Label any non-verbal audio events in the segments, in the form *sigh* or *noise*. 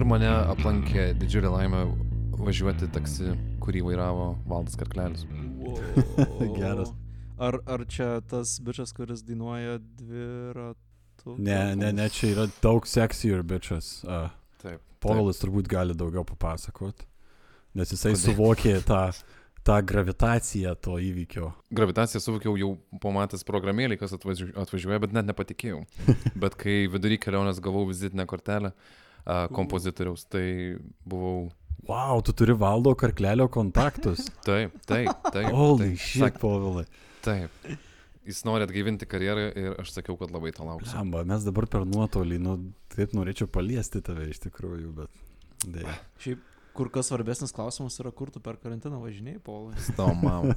Vakar mane aplankė didžiulė laimė važiuoti taksi, kurį vairavo Valdas Karklelis. *laughs* Geras. Ar, ar čia tas bičias, kuris dainuoja dviratu? Ne, ne, ne, čia yra daug sexier bičias. Uh, Taip. Povilas turbūt gali daugiau papasakot, nes jisai Kodėl? suvokė tą, tą gravitaciją to įvykio. Gravitaciją suvokiau jau pamatęs programėlį, kas atvažiu, atvažiuoja, bet net nepatikėjau. *laughs* bet kai vidury kelionės gavau vizitinę kortelę a, kompozitoriaus, tai buvau... Wow, tu turi valdo karklelio kontaktus. *laughs* Taip, taip, taip. Holy taip, shit, sak- Povilai. Taip. Jis nori atgaivinti karjerą ir aš sakiau, kad labai to lauksiu. Amba, mes dabar per nuotolį, nu, taip norėčiau paliesti tave iš tikrųjų, bet dėja. Šiaip kur kas svarbesnis klausimas yra, kur tu per karantiną važinėjai, Paulai. Tau, mam. *laughs*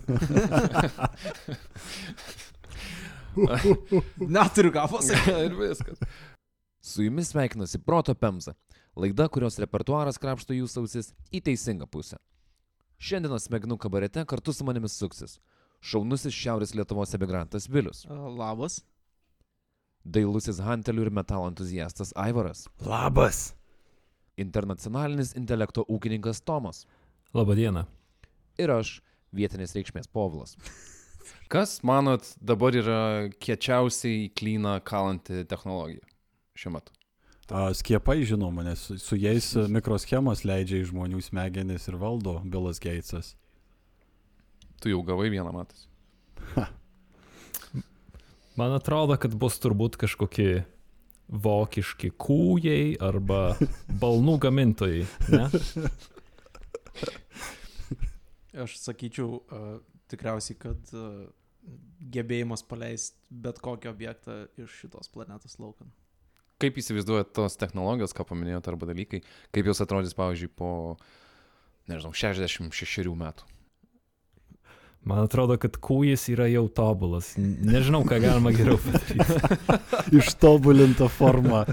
Neturiu ką pasakyti. *laughs* ir viskas. Su jumis sveikinasi Proto Pemza. Laida, kurios repertuaras krapšto jūsų ausis į teisingą pusę. Šiandienos smegenų kabarete kartu su manimi suksis šaunusis Šiaurės Lietuvos emigrantas Vilius, Labas. dailusis Hantelių ir metalo entuziastas Aivaras, Labas. internacionalinis intelekto ūkininkas Tomas Labadiena. ir aš, vietinės reikšmės Povilas. Kas, manot, dabar yra kiečiausiai klyną kalanti technologija šiuo metu? A, skiepai, žinoma, nes su, jais mikroschemas leidžia į žmonių smegenis ir valdo Bilas Geitsas. Tu jau gavai vieną matas. Man atrodo, kad bus turbūt kažkokie vokiški kūjai arba *laughs* balnų gamintojai. Ne? Aš sakyčiau, uh, tikriausiai, kad uh, gebėjimas paleisti bet kokį objektą iš šitos planetos laukan. Kaip įsivaizduojat tos technologijos, ką paminėjote, arba dalykai, kaip jos atrodys, pavyzdžiui, po, nežinau, 66 metų? Man atrodo, kad kūjas yra jau tobulas. Nežinau, ką galima geriau padaryti. *laughs* Ištobulinta forma.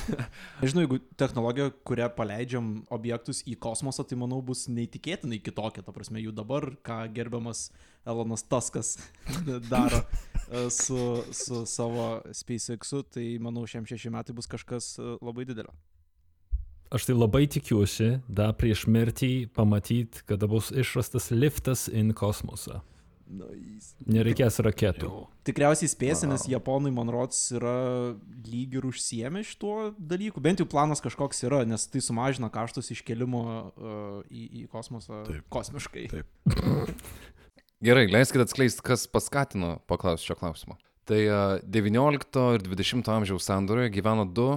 *laughs* Nežinau, jeigu technologija, kurią paleidžiam objektus į kosmosą, tai manau bus neįtikėtinai kitokia. Ta prasme, jų dabar, ką gerbiamas Elonas Taskas *laughs* daro e, su, su savo SpaceX'u, tai manau, šiam šeši metai bus kažkas e, labai didelio. Aš tai labai tikiuosi, da prieš mirtį pamatyti, kada bus išrastas liftas į kosmosą. Nice. Nereikės raketų. Tikriausiai spėsi, nes. Japonai, man rods, yra lyg ir užsiemę šituo dalyku. Bent jau planas kažkoks yra, nes tai sumažina kaštus iškelimo uh, į, į kosmosą Taip. kosmiškai. Taip. *laughs* Gerai, leiskite atskleisti, kas paskatino paklausti šio klausimo. Tai a, 19 ir 20 amžiaus sandoroje gyveno du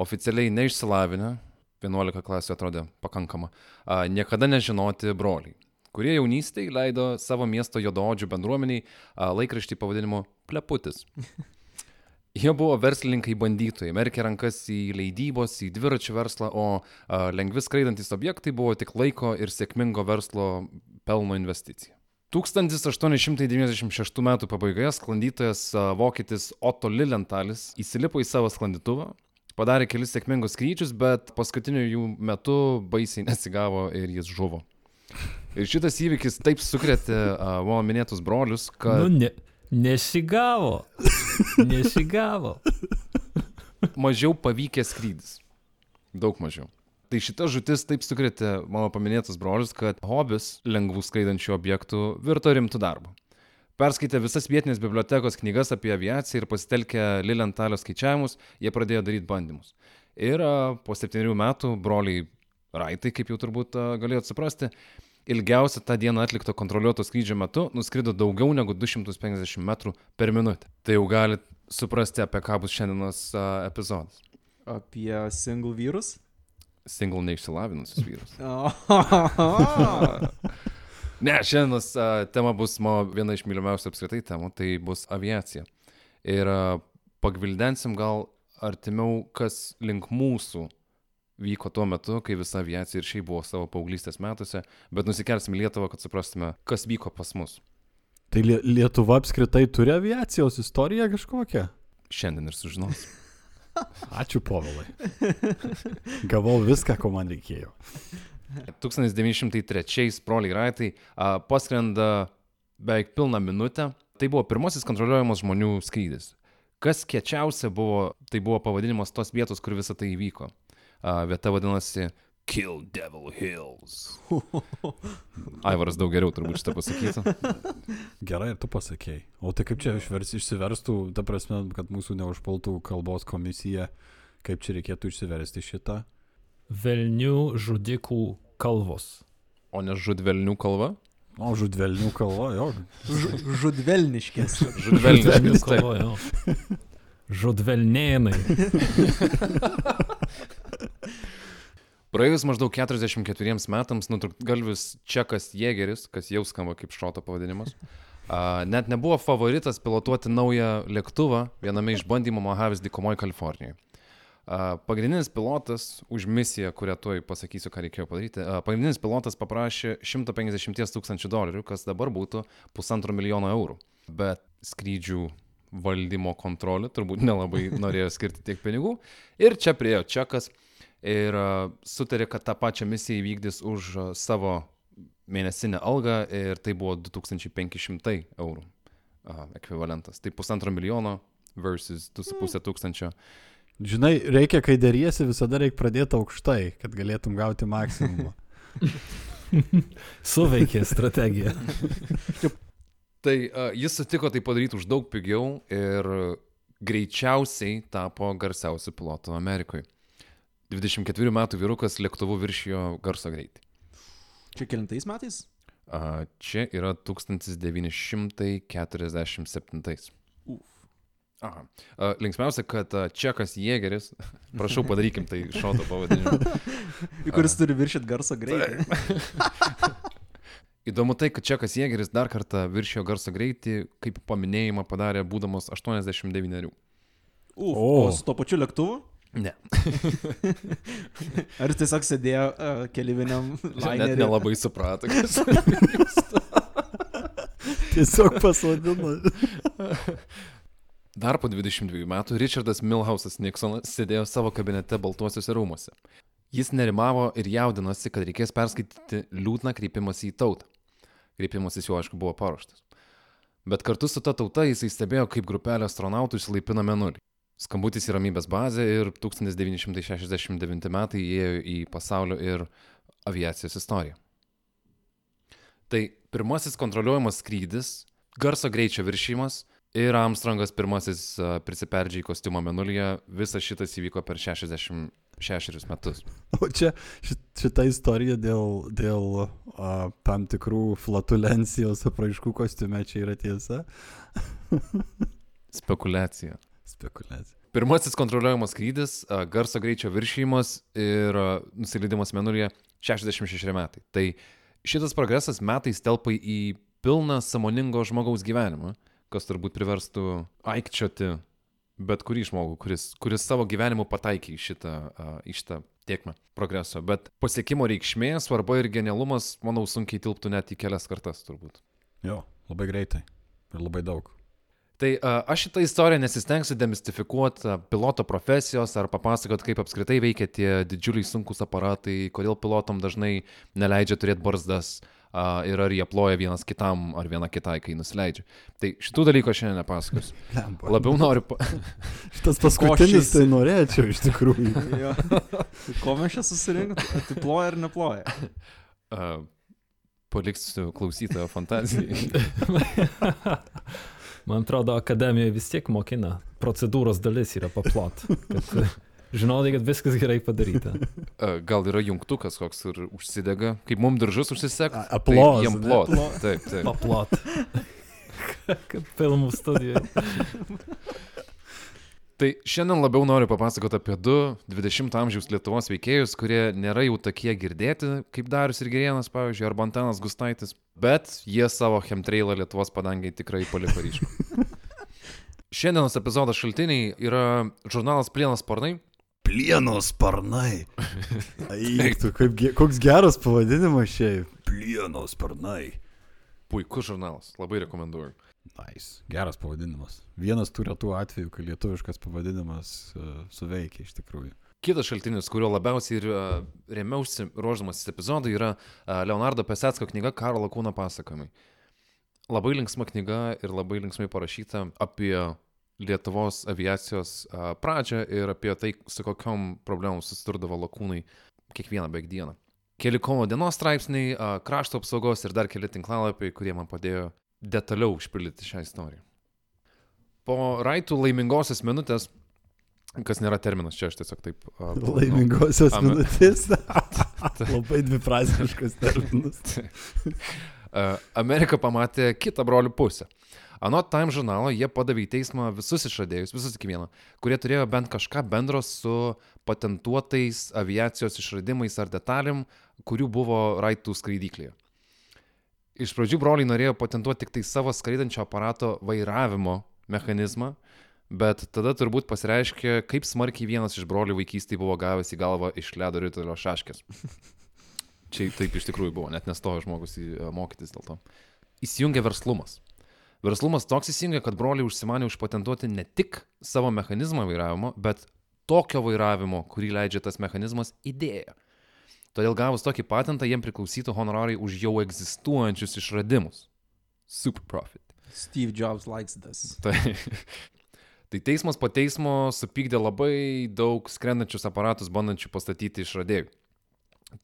oficialiai neišsilavinę, 11 klasė atrodė pakankama, a, niekada nežinoti broliai, kurie jaunystėje leido savo miesto jodoodžių bendruomeniai a, laikraštį pavadinimu Pleputis. *laughs* Jie buvo verslininkai bandytojai, merkė rankas į leidybos, į dviračių verslą, o a, lengvi skraidantis objektai buvo tik laiko ir sėkmingo verslo pelno investicija. 1896 m. pabaigoje sklandytojas vokietis Otto Lilentalis įsilipo į savo sklandytuvą, padarė kelis sėkmingus skrydžius, bet paskutiniu jų metu baisiai *laughs* nesigavo ir jis žuvo. Ir šitas įvykis taip sukrėtė a, mano minėtus brolius, kad... Nu, ne, nesigavo. *laughs* Nesigavo. mažiau pavykęs skrydis. Daug mažiau. Tai šita žutis taip sukrėtė mano paminėtus brolius, kad hobis lengvų skraidančių objektų virto rimtų darbų. Perskaitę visas vietinės bibliotekos knygas apie aviaciją ir pasitelkę Lilentalio skaičiavimus, jie pradėjo daryti bandymus. Ir po septynių metų broliai Raitai, kaip jau turbūt galėjot suprasti, ilgiausia tą dieną atlikto kontroliuoto skrydžio metu nuskrido daugiau negu 250 metrų per minutę. Tai jau galit suprasti, apie ką bus šiandienos epizodas. Apie single vyrus. Single neišsilavinusius vyrus. *laughs* Ne, šiandienos a, tema bus mano viena iš mylimiausių apskritai temų, tai bus aviacija. Ir a, pagvildensim gal artimiau, kas link mūsų vyko tuo metu, kai visa aviacija ir šiaip buvo savo paauglystės metuose, bet nusikelsim į Lietuvą, kad suprastume, kas vyko pas mus Tai Lie- Lietuva apskritai turi aviacijos istoriją kažkokią? šiandien ir sužinosim. *laughs* Ačiū, Povilai. Gavau viską, ko man reikėjo. 1903 broliai Raitai a, paskrenda beveik pilną minutę. Tai buvo pirmasis kontroliuojamas žmonių skrydis. Kas kiečiausia buvo, tai buvo pavadinimas tos vietos, kur visą tai įvyko. A, vieta vadinasi Kill Devil Hills. *laughs* Aivaras daug geriau turbūt šitą pasakytų. *laughs* Gerai, ir tu pasakėjai. O tai kaip čia išvers, išsiverstų, ta prasme, kad mūsų neužpultų kalbos komisija, kaip čia reikėtų išsiversti šitą? Velnių žudikų kalvos. O ne žudvelnių kalva? O, žudvelnių kalba, jo. *laughs* Žudvelniškės. Žudvelnių Velnių kalva. kalva, jo. Žudvelnėnai. *laughs* Praėjus maždaug 44 metams nutrūktgalvis Čekas Jėgeris, kas jau skamba kaip šoto pavadinimas, a, net nebuvo favoritas pilotuoti naują lėktuvą viename iš bandymų Mojaves dykumoje Kalifornijoje. Pagrindinis pilotas už misiją, kurią tuoj pasakysiu, ką reikėjo padaryti, pagrindinis pilotas paprašė 150 tūkstančių dolerių, kas dabar būtų pusantro milijono eurų. Bet skrydžių valdymo kontrolė turbūt nelabai *laughs* norėjo skirti tiek pinigų. Ir čia priejo Čekas ir sutarė, kad tą pačią misiją įvykdys už savo mėnesinę algą ir tai buvo 2500 eurų ekvivalentas. Tai pusantro milijono versus 2,5 tūkstančio. Žinai, reikia, kai dėriesi, visada reikia pradėti aukštai, kad galėtum gauti maksimumą. *laughs* Suveikė strategija. Tai a, jis sutiko tai padaryti už daug pigiau ir greičiausiai tapo garsiausiu pilotu Amerikoje. 24 metų vyrukas lėktuvu viršijo garso greitį. Čia kelintais metais? A, Čia yra 1947. Uf. Aha. Linksmiausia, kad Čekas Jėgeris, *laughs* prašau padarykim tai šoto pavadinimu. *laughs* Kuris turi viršit garso greitį. *laughs* Įdomu tai, kad Čekas Jėgeris dar kartą viršijo garso greitį, kaip paminėjimą padarė būdamas 89. Uf, O. o su to pačiu lėktuvu? Ne. Ar jis tiesiog sėdėjo uh, keliaviniam Net laineriui? nelabai suprato. kas- Tiesiog pasodino. Dar po 22 metų Richardas Milhausas Nixonas sėdėjo savo kabinete Baltuosiuose rūmuose. Jis nerimavo ir jaudinosi, kad reikės perskaityti liūdną kreipimąsi į tautą. Kreipimasis jau, aišku, buvo paruoštas. Bet kartu su ta tauta jisai stebėjo, kaip grupelė astronautų išsilaipina menulį. Skambutis į ramybės bazę ir 1969 metai įėjo į pasaulio ir aviacijos istoriją. Tai pirmasis kontroliuojamas skrydis, garso greičio viršymas ir Armstrongas pirmasis a, prisiperdžiai į kostiumą menulyje, visas šitas įvyko per 66 metus. *laughs* O čia šit- šita istorija dėl, dėl a, tam tikrų flatulencijos apraiškų kostiume čia yra tiesa. *laughs* Spekulacija. Spekulacija. Pirmasis kontroliuojamas skrydis, a, garso greičio viršymas ir a, nusileidimas menulyje 66 metai. Tai šitas progresas metais telpa į pilną samoningo žmogaus gyvenimą, kas turbūt priverstų aikčioti bet kurį žmogų, kuris, kuris savo gyvenimu pataikė į šitą, į šitą tiekmę progreso. Bet pasiekimo reikšmė, svarba ir genialumas, manau, sunkiai tilptų net į kelias kartas turbūt. Jo, labai greitai. Ir labai daug. Tai aš šitą istoriją nesistengsiu demistifikuoti piloto profesijos ar papasakot, kaip apskritai veikia tie didžiuliai sunkus aparatai, kodėl pilotom dažnai neleidžia turėti barzdas a, ir ar jie ploja vienas kitam ar viena kitai, kai nusileidžia. Tai šitų dalykų aš šiandien nepasakosiu. *laughs* Lemba. Labiau noriu... Pa... *laughs* Šitas paskutinis tai norėčiau iš tikrųjų. *laughs* Jo. Tai Ko mes čia susirinkome? Tai ploja ar neploja? A, paliksiu klausytojo fantazijai. Man atrodo, akademijoje vis tiek mokina. Procedūros dalis yra paplot. Kad žinodai, kad viskas gerai padaryta. *laughs* Gal yra jungtukas koks ir užsidega, kaip mums diržus užsisek. A- aplauz, Jiem ne? plot. Aplauz. *laughs* Taip, taip. Paplot. *laughs* Kaip filmų studijoje. Tai šiandien labiau noriu papasakoti apie du 20-ojo amžiaus Lietuvos veikėjus, kurie nėra jau tokie girdėti, kaip Darius ir Gerienas, pavyzdžiui, arba Antanas Gustaitis, bet jie savo chemtrailą Lietuvos padangiai tikrai paliko ryškų. Šiandienos epizodo šaltiniai yra žurnalas Plienas Sparnai. Plieno sparnai. *laughs* Eik, tu, kaip, ge- koks geras pavadinimas šiaip. Plieno sparnai. Puikus žurnalas, labai rekomenduoju. Nice. Geras pavadinimas. Vienas tų retų atvejų, kai lietuviškas pavadinimas uh, suveikia iš tikrųjų. Kitas šaltinis, kuriuo labiausiai ir uh, remiausi ruoždamasis epizodui, yra uh, Leonardo Pesetsko knyga Karlo Kūno pasakojimai. Labai linksma knyga ir labai linksmai parašyta apie Lietuvos aviacijos pradžią ir apie tai, su kokiam problemom susidurdavo lakūnai kiekvieną beveik dieną. Keli kovo dienos straipsniai, krašto apsaugos ir dar keli tinklalapiai, kurie man padėjo detaliau užpildyti šią istoriją. Po raitų laimingosios minutės, kas nėra terminas, čia aš tiesiog taip... *laughs* pavadinau. Laimingosios Amen. minutės. *laughs* *laughs* Labai dviprasmiškas terminas. Amerika pamatė kitą brolių pusę. Anot Time žurnalo jie padavė į teismą visus išradėjus, visus iki vieno, kurie turėjo bent kažką bendro su patentuotais aviacijos išradimais ar detalėm, kurių buvo raitų skraidyklėje. Iš pradžių broliai norėjo patentuoti tik tai savo skraidančio aparato vairavimo mechanizmą, bet tada turbūt pasireiškė, kaip smarkiai vienas iš brolių vaikystėje buvo gavęs į galvą iš ledo ritulio šaškės. Čia taip iš tikrųjų buvo, net nestojo žmogus į mokytis dėl to. Įsijungia verslumas. Verslumas toks įsijungia, kad broliai užsimanė užpatentuoti ne tik savo mechanizmą vairavimo, bet tokio vairavimo, kurį leidžia tas mechanizmas, idėją. Todėl gavus tokį patentą, jiem priklausytų honorarai už jau egzistuojančius išradimus. Super profit. Steve Jobs likes this. Tai, *laughs* tai teismas po teismo supykdė labai daug skrendančius aparatus bandančių pastatyti išradėjų.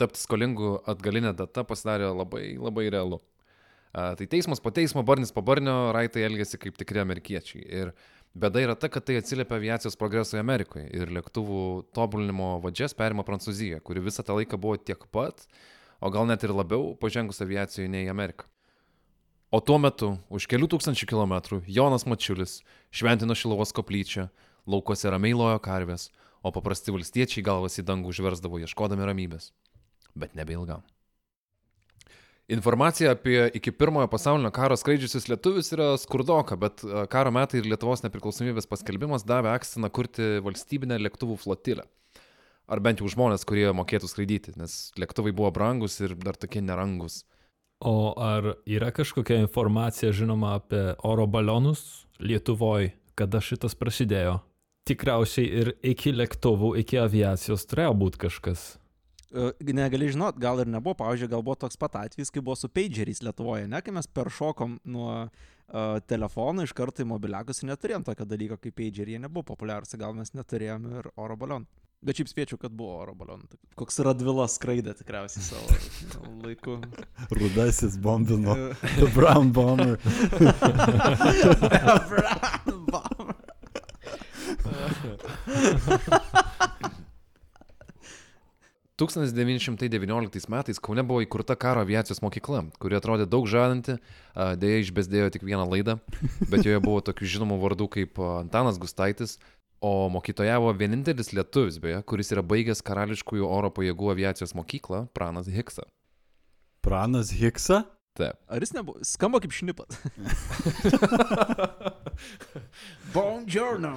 Tapti skolingu atgalinę datą pasidarė labai, labai realu. Tai teismas po teismo, barnis po barnio, raitai elgėsi kaip tikri amerikiečiai. Ir bėda yra ta, kad tai atsiliepia aviacijos progresui Amerikoje ir lėktuvų tobulinimo vadžias perima Prancūzija, kuri visą tą laiką buvo tiek pat, o gal net ir labiau pažengus aviacijoje nei Amerika. O tuo metu, už kelių tūkstančių kilometrų, Jonas Mačiulis šventino Šilovos koplyčią, laukose ramiai lojo karvės, o paprasti valstiečiai galvas į dangų užversdavo ieškodami ramybės. Bet nebeilgam. Informacija apie iki pirmojo pasaulinio karo skraidžiusius lietuvius yra skurdoka, bet a, karo metai ir Lietuvos nepriklausomybės paskelbimas davė akstiną kurti valstybinę lėktuvų flotilę. Ar bent jau žmonės, kurie mokėtų skraidyti, nes lėktuvai buvo brangus ir dar tokie nerangus. O ar yra kažkokia informacija žinoma apie oro balionus Lietuvoje, kada šitas prasidėjo? Tikriausiai ir iki lėktuvų, iki aviacijos turėjo būti kažkas. E, Negali žinot, gal ir nebuvo, pavyzdžiui, gal buvo toks pat atvejis, kai buvo su pageriais Lietuvoje, ne, kai mes peršokom nuo uh, telefonų iš karto į mobiliakus ir neturėjom tokio dalyko kaip pageriai, jie nebuvo populiarūs, gal mes neturėjom ir oro balionų. Bet šiaip spėčiau, kad buvo oro balionų. Tai Koks radvilas skraidė tikriausiai savo *laughs* laiku. Rudasis bombino. The *laughs* Brown Bomber. *laughs* Brown bomber. 1919 metais Kaune buvo įkurta karo aviacijos mokykla, kuri atrodė daug žadanti, a, dėja išbesdėjo tik vieną laidą, bet joje buvo tokių žinomų vardų kaip Antanas Gustaitis, o mokytojavo vienintelis lietuvis, beje, kuris yra baigęs karališkųjų oro pajėgų aviacijos mokyklą, Pranas Hiksa. Pranas Hiksa? Taip. Ar jis nebuvo? Skamba kaip šnipas. *laughs* Buongiorno.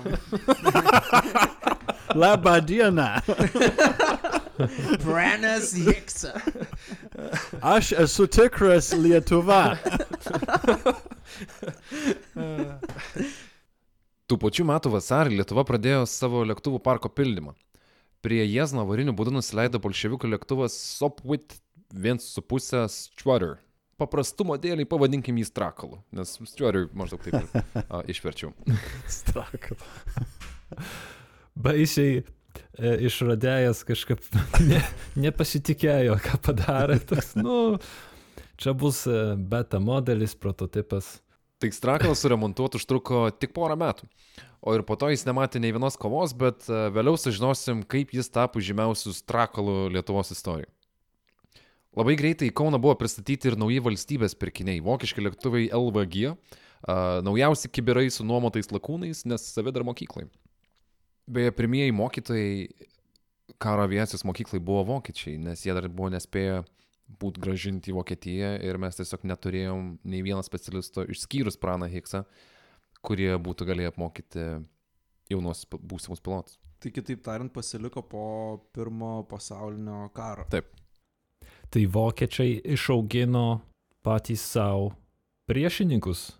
Labą dieną. *laughs* *laughs* Pranas Hiksa. Aš esu tikras Lietuva. Tų pačių metų vasarį Lietuva pradėjo savo lėktuvų parko pildymą. Prie Jezno avarinių būdų nusileido bolševikų lėktuvas Sopwith 1,5 Strutter. Paprastumo dėliai pavadinkim jį Strakalu, nes Strutter maždaug taip ir a, išverčiau. Strakal. Baisiai išradėjas kažkaip *laughs* ne, nepasitikėjo, ką padarė. Toks, nu, čia bus e, beta modelis, prototipas. Tai Strakalas suremontuoti užtruko tik porą metų. O ir po to jis nematė nei vienos kovos, bet a, vėliau sužinosim, kaip jis tapo žymiausių Strakalų Lietuvos istorijoje. Labai greitai į Kauną buvo pristatyti ir nauji valstybės pirkiniai - vokiški lėktuvai LVG, naujausi kibirai su nuomotais lakūnais, nes savi dar mokyklai. Beje, pirmieji mokytojai karo aviacijos mokyklai buvo vokiečiai, nes jie dar buvo nespėję būti gražinti į Vokietiją ir mes tiesiog neturėjom nei vieno specialisto išskyrus Praną Hiksą, kurie būtų galėję apmokyti jaunos būsimus pilotus. Tai kitaip tariant, pasiliko po pirmo pasaulinio karo. Taip. Tai vokiečiai išaugino patys savo priešininkus.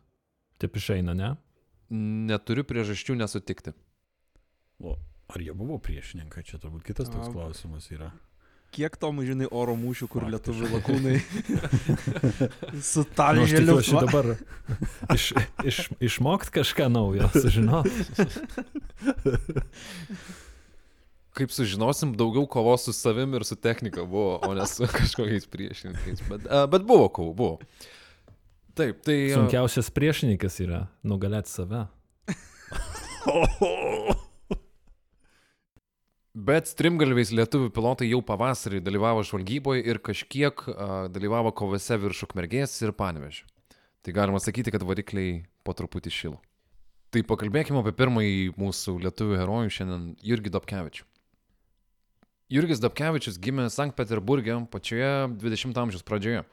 Taip išeina, ne? Neturiu priežasčių nesutikti. O ar jie buvo priešininkai? Čia turbūt kitas toks A. klausimas yra. Kiek Tomai žinai oro mūšių, kur lietuvių lakūnai *laughs* su Nu, aš tikiuosi dabar iš, iš, išmokt kažką naujo, sužinot. Kaip sužinosim, daugiau kovos su savim ir su technika buvo, o ne su kažkokiais priešininkais. Bet, a, bet buvo kovų, buvo. Taip, tai... a, Sunkiausias priešininkas yra nugalėti save. *laughs* *laughs* Bet strimgalviais lietuvių pilotai jau pavasarį dalyvavo žvalgyboje ir kažkiek a, dalyvavo kovose virš Ukmergės ir Panevežio. Tai galima sakyti, kad varikliai po truputį šilo. Tai pakalbėkime apie pirmąjį mūsų lietuvių herojų šiandien - Jurgį Dobkevičių. Jurgis Dobkevičius gimė Sankt Peterburgė pačioje 20-ojo amžiaus pradžioje.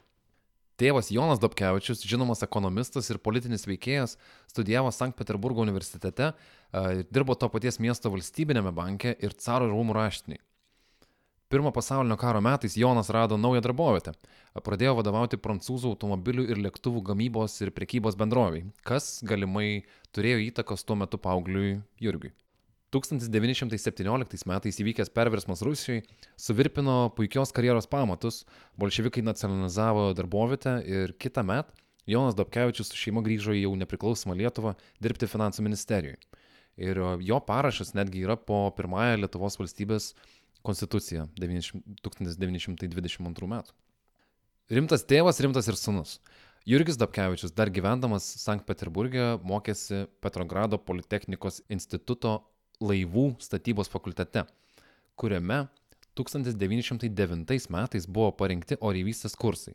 Tėvas Jonas Dobkevičius, žinomas ekonomistas ir politinis veikėjas, studijavo Sankt Peterburgo universitete, ir dirbo to paties miesto valstybinėme banke ir caro rūmų raštiniai. Pirmo pasaulinio karo metais Jonas rado naują darbovietę. Pradėjo vadovauti prancūzų automobilių ir lėktuvų gamybos ir prekybos bendroviai, kas galimai turėjo įtakos tuo metu paaugliui Jurgiui. 1917 metais įvykęs perversmas Rusijoje suvirpino puikios karjeros pamatus, bolševikai nacionalizavo darbovietę ir kitą metą Jonas Dobkevičius su šeima grįžo į jau nepriklausomą Lietuvą dirbti finansų ministerijoje. Ir jo parašas netgi yra po pirmąją Lietuvos valstybės konstituciją 90 1922 metų. Rimtas tėvas, rimtas ir sunus. Jurgis Dabkevičius dar gyvendamas Sankt Peterburgė mokėsi Petrogrado Politechnikos instituto laivų statybos fakultete, kuriame 1909 metais buvo parengti oreivystės kursai.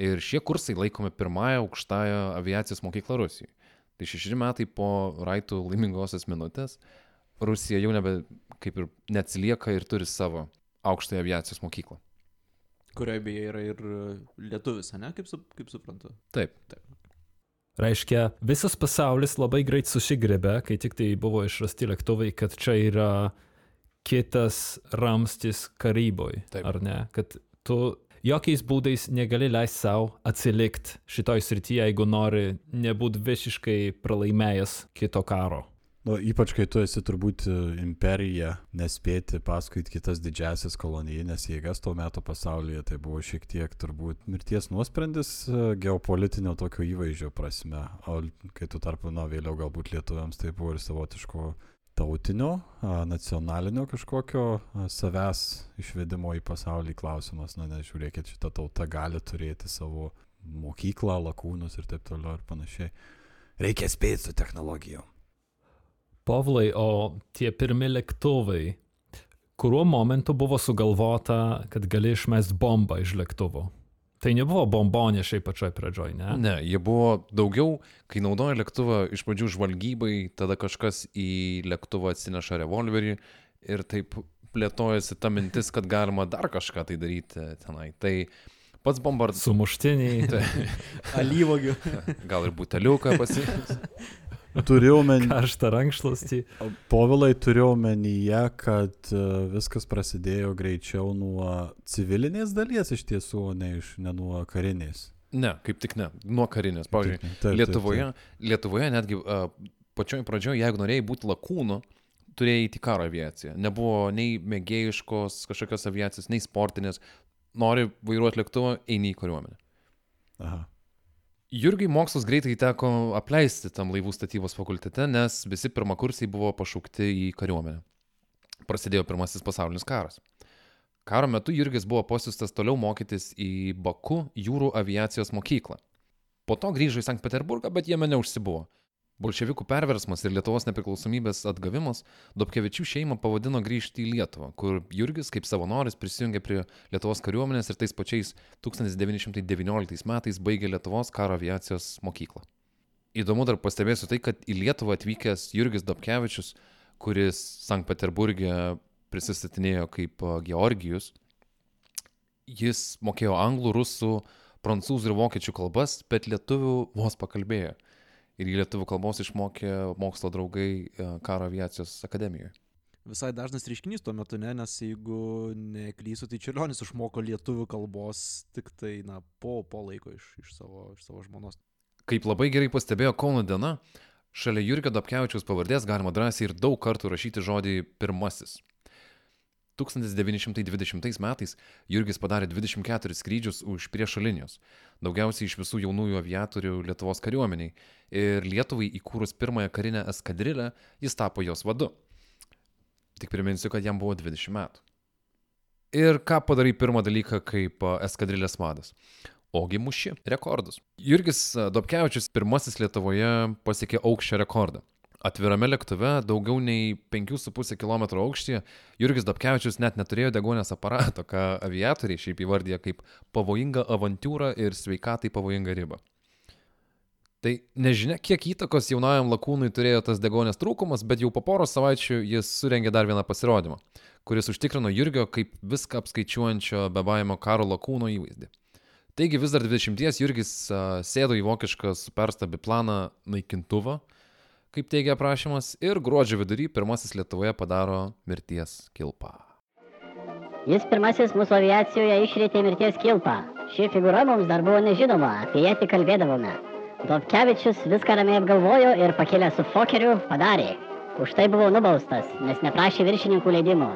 Ir šie kursai laikomi pirmąją aukštąją aviacijos mokyklą Rusijoje. Tai šeši metai po Raitų laimingosios minutės Rusija jau nebe kaip ir neatsilieka ir turi savo aukštąją aviacijos mokyklą. Kurioje beje yra ir lietuvis, ne, kaip, su, kaip suprantu. Taip. Reiškia, visas pasaulis labai greit susigrėbė, kai tik tai buvo išrasti lėktuvai, kad čia yra kitas ramstis karyboj. Taip. Ar ne? Kad tu jokiais būdais negali leisti savo atsilikti šitoj srityje, jeigu nori nebūti visiškai pralaimėjęs kito karo. Nu, ypač kai tu esi turbūt e, imperija, nespėti paskui kitas didžiasias kolonijinės jėgas tuo metu pasaulyje, tai buvo šiek tiek turbūt mirties nuosprendis e, geopolitinio tokio įvaizdžio prasme. O kai tu tarpu, na, vėliau galbūt lietuviams tai buvo ir savotiško tautinio, nacionalinio kažkokio savęs išvedimo į pasaulį klausimas. Na, nežiūrėkit, šita tauta gali turėti savo mokyklą, lakūnus ir taip toliau ir panašiai. Reikia spėti su technologijom. Povlai, o tie pirmi lėktuvai, kuriuo momentu buvo sugalvota, kad gali išmest bombą iš lėktuvo? Tai nebuvo bombonė šiaip pačioj pradžioj, ne? Ne, jie buvo daugiau, kai naudoja lėktuvą iš pradžių žvalgybai, tada kažkas į lėktuvą atsineša revolverį ir taip plėtojasi ta mintis, kad galima dar kažką tai daryti tenai. Tai pats bombardas. Sumuštiniai. Alyvogių. *laughs* Gal ir buteliuką pasiimti. *laughs* Turiu omeny, Karštą rankšluostį. povilai turiu omenyje, kad e, viskas prasidėjo greičiau nuo civilinės dalies iš tiesų, o ne, iš, ne nuo karinės. Ne, kaip tik ne, nuo karinės. Pavyzdžiui, Taip, taip, taip. Lietuvoje, Lietuvoje netgi uh, pačioj pradžioje, jeigu norėjai būti lakūnu, turėjai įti karo aviaciją. Nebuvo nei mėgėjiškos kažkokios aviacijos, nei sportinės. Nori vairuoti lėktuvą, eini į kariuomenę. Aha. Jurgiai mokslus greitai teko apleisti tam laivų statybos fakultete, nes visi pirmakursiai buvo pašaukti į kariuomenę. Prasidėjo pirmasis pasaulinis karas. Karo metu Jurgis buvo pasiustas toliau mokytis į Baku jūrų aviacijos mokyklą. Po to grįžo į Sankt Peterburgą, bet jame neužsibuvo. Bolševikų perversmas ir Lietuvos nepriklausomybės atgavimas Dobkevičių šeimą pavadino grįžti į Lietuvą, kur Jurgis kaip savanoris prisijungė prie Lietuvos kariuomenės ir tais pačiais 1919 metais baigė Lietuvos karo aviacijos mokyklą. Įdomu dar pastebėsiu tai, kad į Lietuvą atvykęs Jurgis Dobkevičius, kuris Sankt Peterburgė prisistatinėjo kaip Georgijus, jis mokėjo anglų, rusų, prancūzų ir vokiečių kalbas, bet lietuvių vos pakalbėjo. Ir į lietuvių kalbos išmokė mokslo draugai e, karo aviacijos akademijoje. Visai dažnas reiškinys tuo metu, ne, nes jeigu neklysiu, tai Čiurlionis išmoko lietuvių kalbos tik tai, na, po, po laiko iš, iš, savo, iš savo žmonos. Kaip labai gerai pastebėjo Kauno diena, šalia Jurgio Dabkevičiaus pavardės galima drąsiai ir daug kartų rašyti žodį pirmasis. 1920 metais Jurgis padarė 24 skrydžius už priešo linijos, daugiausiai iš visų jaunųjų aviatorių Lietuvos kariuomeniai ir Lietuvai įkūrus pirmąją karinę eskadrilę jis tapo jos vadu. Tik priminsiu, kad jam buvo 20 metų. Ir ką padarai pirmą dalyką kaip eskadrilės vadas? Ogi muši rekordus. Jurgis Dobkevičius pirmasis Lietuvoje pasiekė aukščio rekordą. Atvirame lėktuve daugiau nei 5,5 km aukštyje Jurgis Dobkevičius net neturėjo degonės aparato, ką aviatoriai šiaip įvardyja kaip pavojingą avantūrą ir sveikatai pavojingą ribą. Tai nežinia, kiek įtakos jaunajam lakūnui turėjo tas degonės trūkumas, bet jau po poros savaičių jis surengė dar vieną pasirodymą, kuris užtikrino Jurgio kaip viską apskaičiuojančio bebaimo karo lakūno įvaizdį. Taigi vis dar 20 Jurgis sėdo į vokišką superstabi planą naikintuvą, kaip teigia aprašymas, ir gruodžio vidury pirmasis Lietuvoje padaro mirties kilpą. Jis pirmasis mūsų aviacijoje išrėtė mirties kilpą. Ši figūra mums dar buvo nežinoma, apie ją tik kalbėdavome. Dobkevičius viską ramiai apgalvojo ir pakėlė su Fokeriu padarė. Už tai buvau nubaustas, nes neprašė viršininkų leidimo.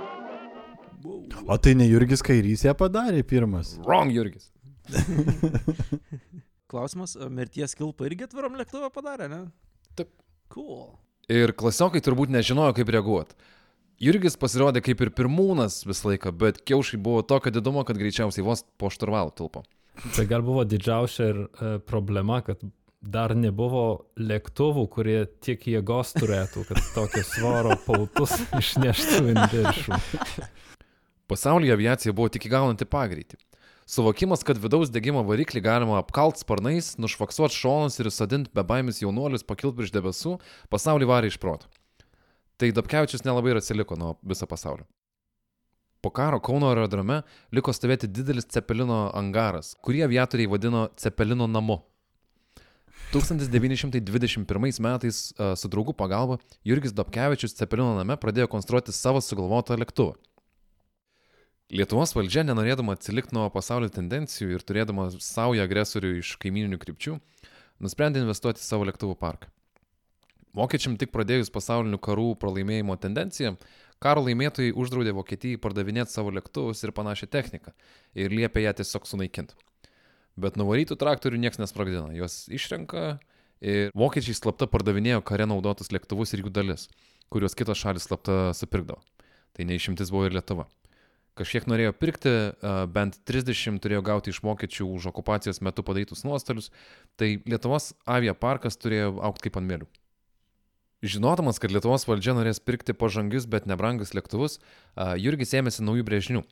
O tai ne Jurgis Kairys ją padarė pirmas. Wrong, Jurgis. *laughs* Klausimas, mirties kilpą irgi atviram lėktuvą padarė, ne? Taip. Cool. Ir klasiokai turbūt nežinojo, kaip reaguoti. Jurgis pasirodė kaip ir pirmūnas visą laiką, bet kiaušai buvo tokio didumo, kad greičiausiai vos po šturvalų tilpo. Tai gal buvo didžiausia ir e, problema, kad dar nebuvo lėktuvų, kurie tiek jėgos turėtų, kad tokio svoro pautus išneštų į viršų. Pasaulyje aviacija buvo tik įgaunanti pagreitį. Suvokimas, kad vidaus degimo variklį galima apkalt sparnais, nušvaksuoti šonus ir įsadinti bebaimis jaunuolius pakilti virš debesų, pasaulį varė iš proto. Tai Dabkevičius nelabai ir atsiliko nuo viso pasaulio. Po karo Kauno aerodrome liko stovėti didelis Cepelino angaras, kurį aviatoriai vadino Cepelino namu. 1921 metais a, su draugų pagalba Jurgis Dobkevičius Cepelino name pradėjo konstruoti savo sugalvotą lėktuvą. Lietuvos valdžia, nenorėdama atsilikti nuo pasaulio tendencijų ir turėdama savo agresorių iš kaimininių krypčių, nusprendė investuoti į savo lėktuvų parką. Vokiečiam tik pradėjus pasaulinių karų pralaimėjimo tendenciją, karo laimėtojai uždraudė Vokietijai pardavinėti savo lėktuvus ir panašią techniką ir liepė ją tiesiog sunaikinti. Bet nuvarytų traktorių niekas nesprogdino, juos išrenka ir vokiečiai slapta pardavinėjo kare naudotus lėktuvus ir jų dalis, kuriuos kitos šalis slapta supirkdavo. Tai neišimtis buvo ir Lietuva. Kažkiek norėjo pirkti, bent 30 turėjo gauti iš vokiečių už okupacijos metu padarytus nuostolius, tai Lietuvos aviaparkas turėjo aukti kaip ant mėlių. Žinodamas, kad Lietuvos valdžia norės pirkti pažangius, bet nebrangius lėktuvus, Jurgis ėmėsi naujų brėžinių.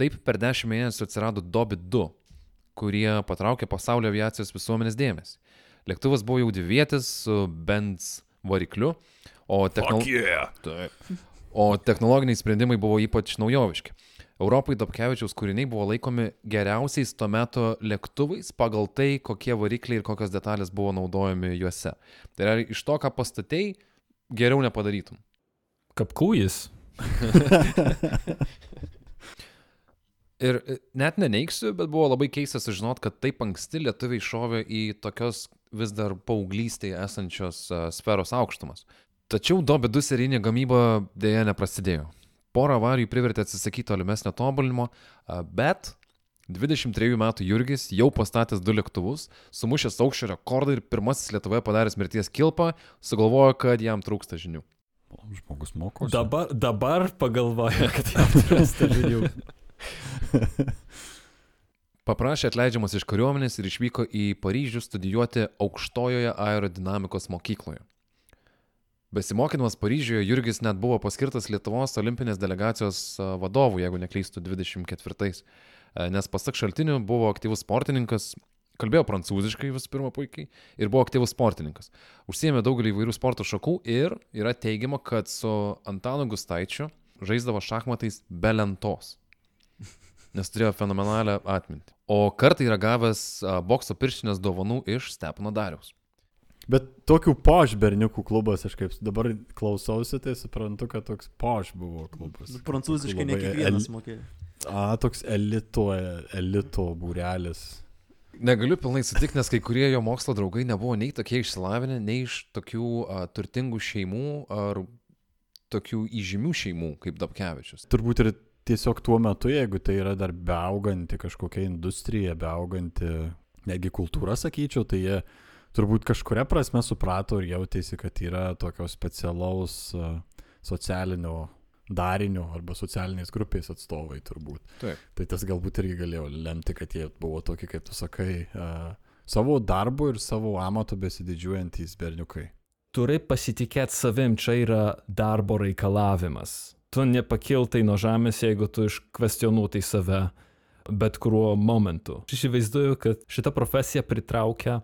Taip per 10 mėnesių atsirado Dobi 2, kurie patraukė pasaulio aviacijos visuomenės dėmesį. Lėktuvas buvo jau dvivietis su Benz varikliu, o, technol... yeah. Taip. o technologiniai sprendimai buvo ypač naujoviški. Europai Dobkevičiaus kūriniai buvo laikomi geriausiais tuo metu lėktuvais pagal tai, kokie varikliai ir kokios detalės buvo naudojami juose. Tai yra iš to, ką pastatei, geriau nepadarytum. Kapkūjis. *laughs* Ir e, net neneiksiu, bet buvo labai keista sužinot, kad taip anksti lietuviai šovė į tokios vis dar paauglystėje esančios uh, sferos aukštumas. Tačiau Dobi 2 serijinė gamyba dėja neprasidėjo. Porą avarijų privertė atsisakyti tolimesnio tobulinimo, a, bet 23 metų Jurgis jau pastatęs du lėktuvus, sumušęs aukščio rekordą ir pirmasis Lietuvoje padaręs mirties kilpą, sugalvojo, kad jam trūksta žinių. Žmogus mokosi. Dabar, dabar pagalvoja, kad jam *laughs* trūksta žinių. *laughs* Paprašė atleidžiamas iš kariuomenės ir išvyko į Paryžių studijuoti aukštojoje aerodinamikos mokykloje. Besimokydamas Paryžiuje, Jurgis net buvo paskirtas Lietuvos olimpinės delegacijos vadovu, jeigu neklystų, 24. A, Nes pasak šaltinių buvo aktyvus sportininkas, kalbėjo prancūziškai visų pirma puikiai ir buvo aktyvus sportininkas. Užsiemė daugelį įvairių sporto šakų ir yra teigiama, kad su Antanu Gustaičiu žaisdavo šachmatais be lentos. Nes turėjo fenomenalią atmintį. O kartą yra gavęs bokso pirštinės dovanų iš Stepono Dariaus. Bet tokių poš berniukų klubas, aš kaip dabar klausausi, tai suprantu, kad toks poš buvo klubas. Nu, Prancūziškai ne kiekvienas el- mokėjo. A, toks elito, elito būrelis. Negaliu pilnai sutikti, nes kai kurie jo mokslo draugai nebuvo nei tokie išsilavinę, nei iš tokių a, turtingų šeimų ar tokių įžymių šeimų kaip Dabkevičius. Turbūt ir tiesiog tuo metu, jeigu tai yra dar beauganti kažkokia industrija, beauganti netgi kultūra, sakyčiau, tai jie turbūt kažkuria prasme suprato ir jautėsi, kad yra tokio specialaus uh, socialinio darinio arba socialinės grupės atstovai turbūt. Taip. Tai tas galbūt irgi galėjo lemti, kad jie buvo tokie, kaip tu sakai, uh, savo darbu ir savo amatu besididžiuojantys berniukai. Turi pasitikėti savim, čia yra darbo reikalavimas. Tu nepakiltai nuo žemės, jeigu tu iškvestionuotai save bet kuriuo momentu. Aš įsivaizduoju, kad šita profesija pritraukia e,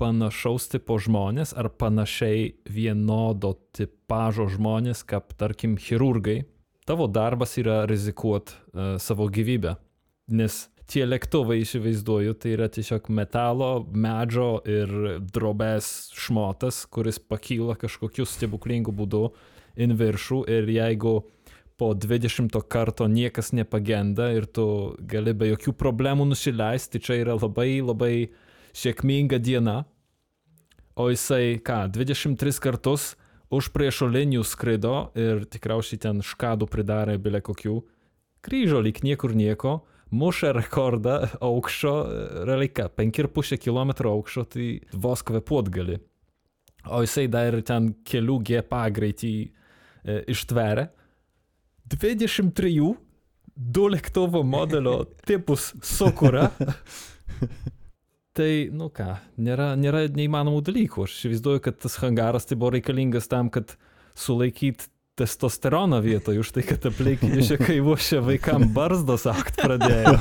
panašaus tipo žmonės ar panašiai vienodo tipažo žmonės, kaip tarkim chirurgai. Tavo darbas yra rizikuot uh, savo gyvybę, nes tie lėktuvai įsivaizduoju, tai yra tiesiog metalo, medžio ir drobės šmotas, kuris pakyla kažkokiu stebuklingu būdu in viršų ir jeigu po 20 karto niekas nepagenda ir tu gali be jokių problemų nusileisti, čia yra labai labai sėkminga diena, o jisai ką, 23 kartus už priešo linijų skrido ir tikriausiai ten škadų pridarė bile kokių, grįžo lyg niekur nieko, mušė rekordą aukščio, realiai ką, 5,5 km aukščio, tai vos kvepuot gali. O jisai dar ir ten kelių G pagreitį e, ištveria. 23 du lėktuvo modelio tipus sukuria. *laughs* Tai, nu ką, nėra, nėra neįmanomų dalykų. Aš įsivaizduoju, kad tas hangaras tai buvo reikalingas tam, kad sulaikyt testosteroną vietoje už tai, kad aplinkiniai šekai vošia vaikam barzdos akt pradėjo.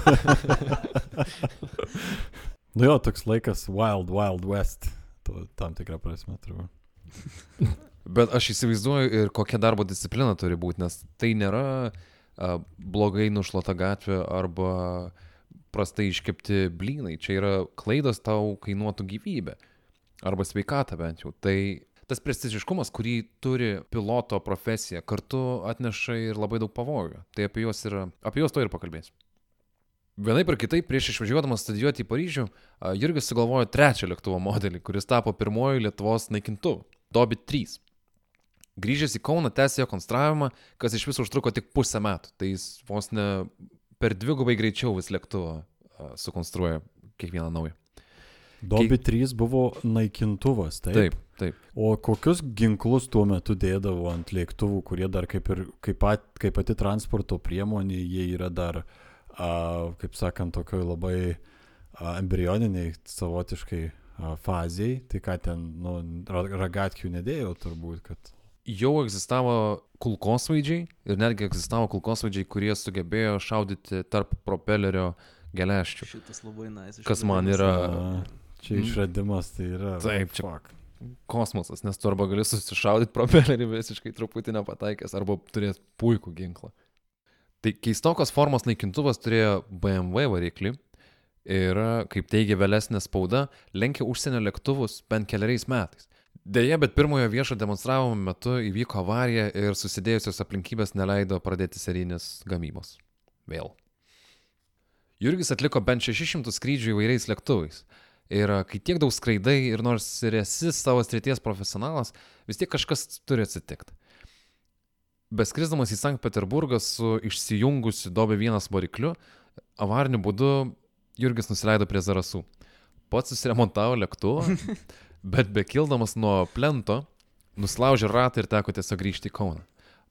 *laughs* nu jo, toks laikas Wild Wild West. To, tam tikrą prasme, turbūt. Bet aš įsivaizduoju ir kokia darbo disciplina turi būti, nes tai nėra a, blogai nušluota gatvė arba prastai iškepti blynai. Čia yra klaidos tau kainuotų gyvybę. Arba sveikatą bent jau. Tai tas prestižiškumas, kurį turi piloto profesija, kartu atneša ir labai daug pavojų. Tai apie juos, yra, apie juos to ir pakalbėsiu. Vienaip ar kitaip, prieš išvažiuodamas studijuoti į Paryžių, Jurgis sugalvojo trečią lėktuvo modelį, kuris tapo pirmoju Lietuvos naikintuvu - Dobit 3. Grįžęs į Kauną tęsė jo konstravimą, kas iš viso užtruko tik pusę metų. Tai jis vos ne per dvigubai greičiau vis lėktuvą sukonstruoja kiekvieną naują. Dobi 3 buvo naikintuvas, taip? Taip, taip. O kokius ginklus tuo metu dėdavo ant lėktuvų, kurie dar kaip, ir, kaip, pat, kaip pati transporto priemonė, jie yra dar, a, kaip sakant, tokioj labai a, embrioniniai savotiškai a, faziai. Tai ką ten, nu, ragatkių nedėjau turbūt, kad jau egzistavo kulkosvaidžiai ir netgi egzistavo kulkosvaidžiai, kurie sugebėjo šaudyti tarp propelerio geleščių. Šitas labai nais. Kas man yra... a, čia išradimas tai yra. Taip, čia- Fuck. kosmosas, nes tu arba gali susišaudyti propelerį visiškai truputį nepataikęs, arba turėti puikų ginklą. Tai keistokos formos naikintuvas turėjo BMW variklį ir, kaip teigia vėlesnė spauda, lenkė užsienio lėktuvus bent keliariais metais. Deja, bet pirmojo viešo demonstravimo metu įvyko avarija ir susidėjusios aplinkybės neleido pradėti serijinės gamybos. Vėl. Jurgis atliko bent 600 skrydžių įvairiais lėktuvais. Ir kai tiek daug skraidai ir nors ir esi savo srities profesionalas, vis tiek kažkas turi atsitikti. Beskrisdamas į Sankt Peterburgą su išsijungusiu Dobė vienas varikliu, avariniu būdu Jurgis nusileido prie Zarasų. Pats susiremontavo lėktuvą, *laughs* bet bekildamas nuo plento, nuslaužė ratą ir teko tiesiog grįžti į Kauną.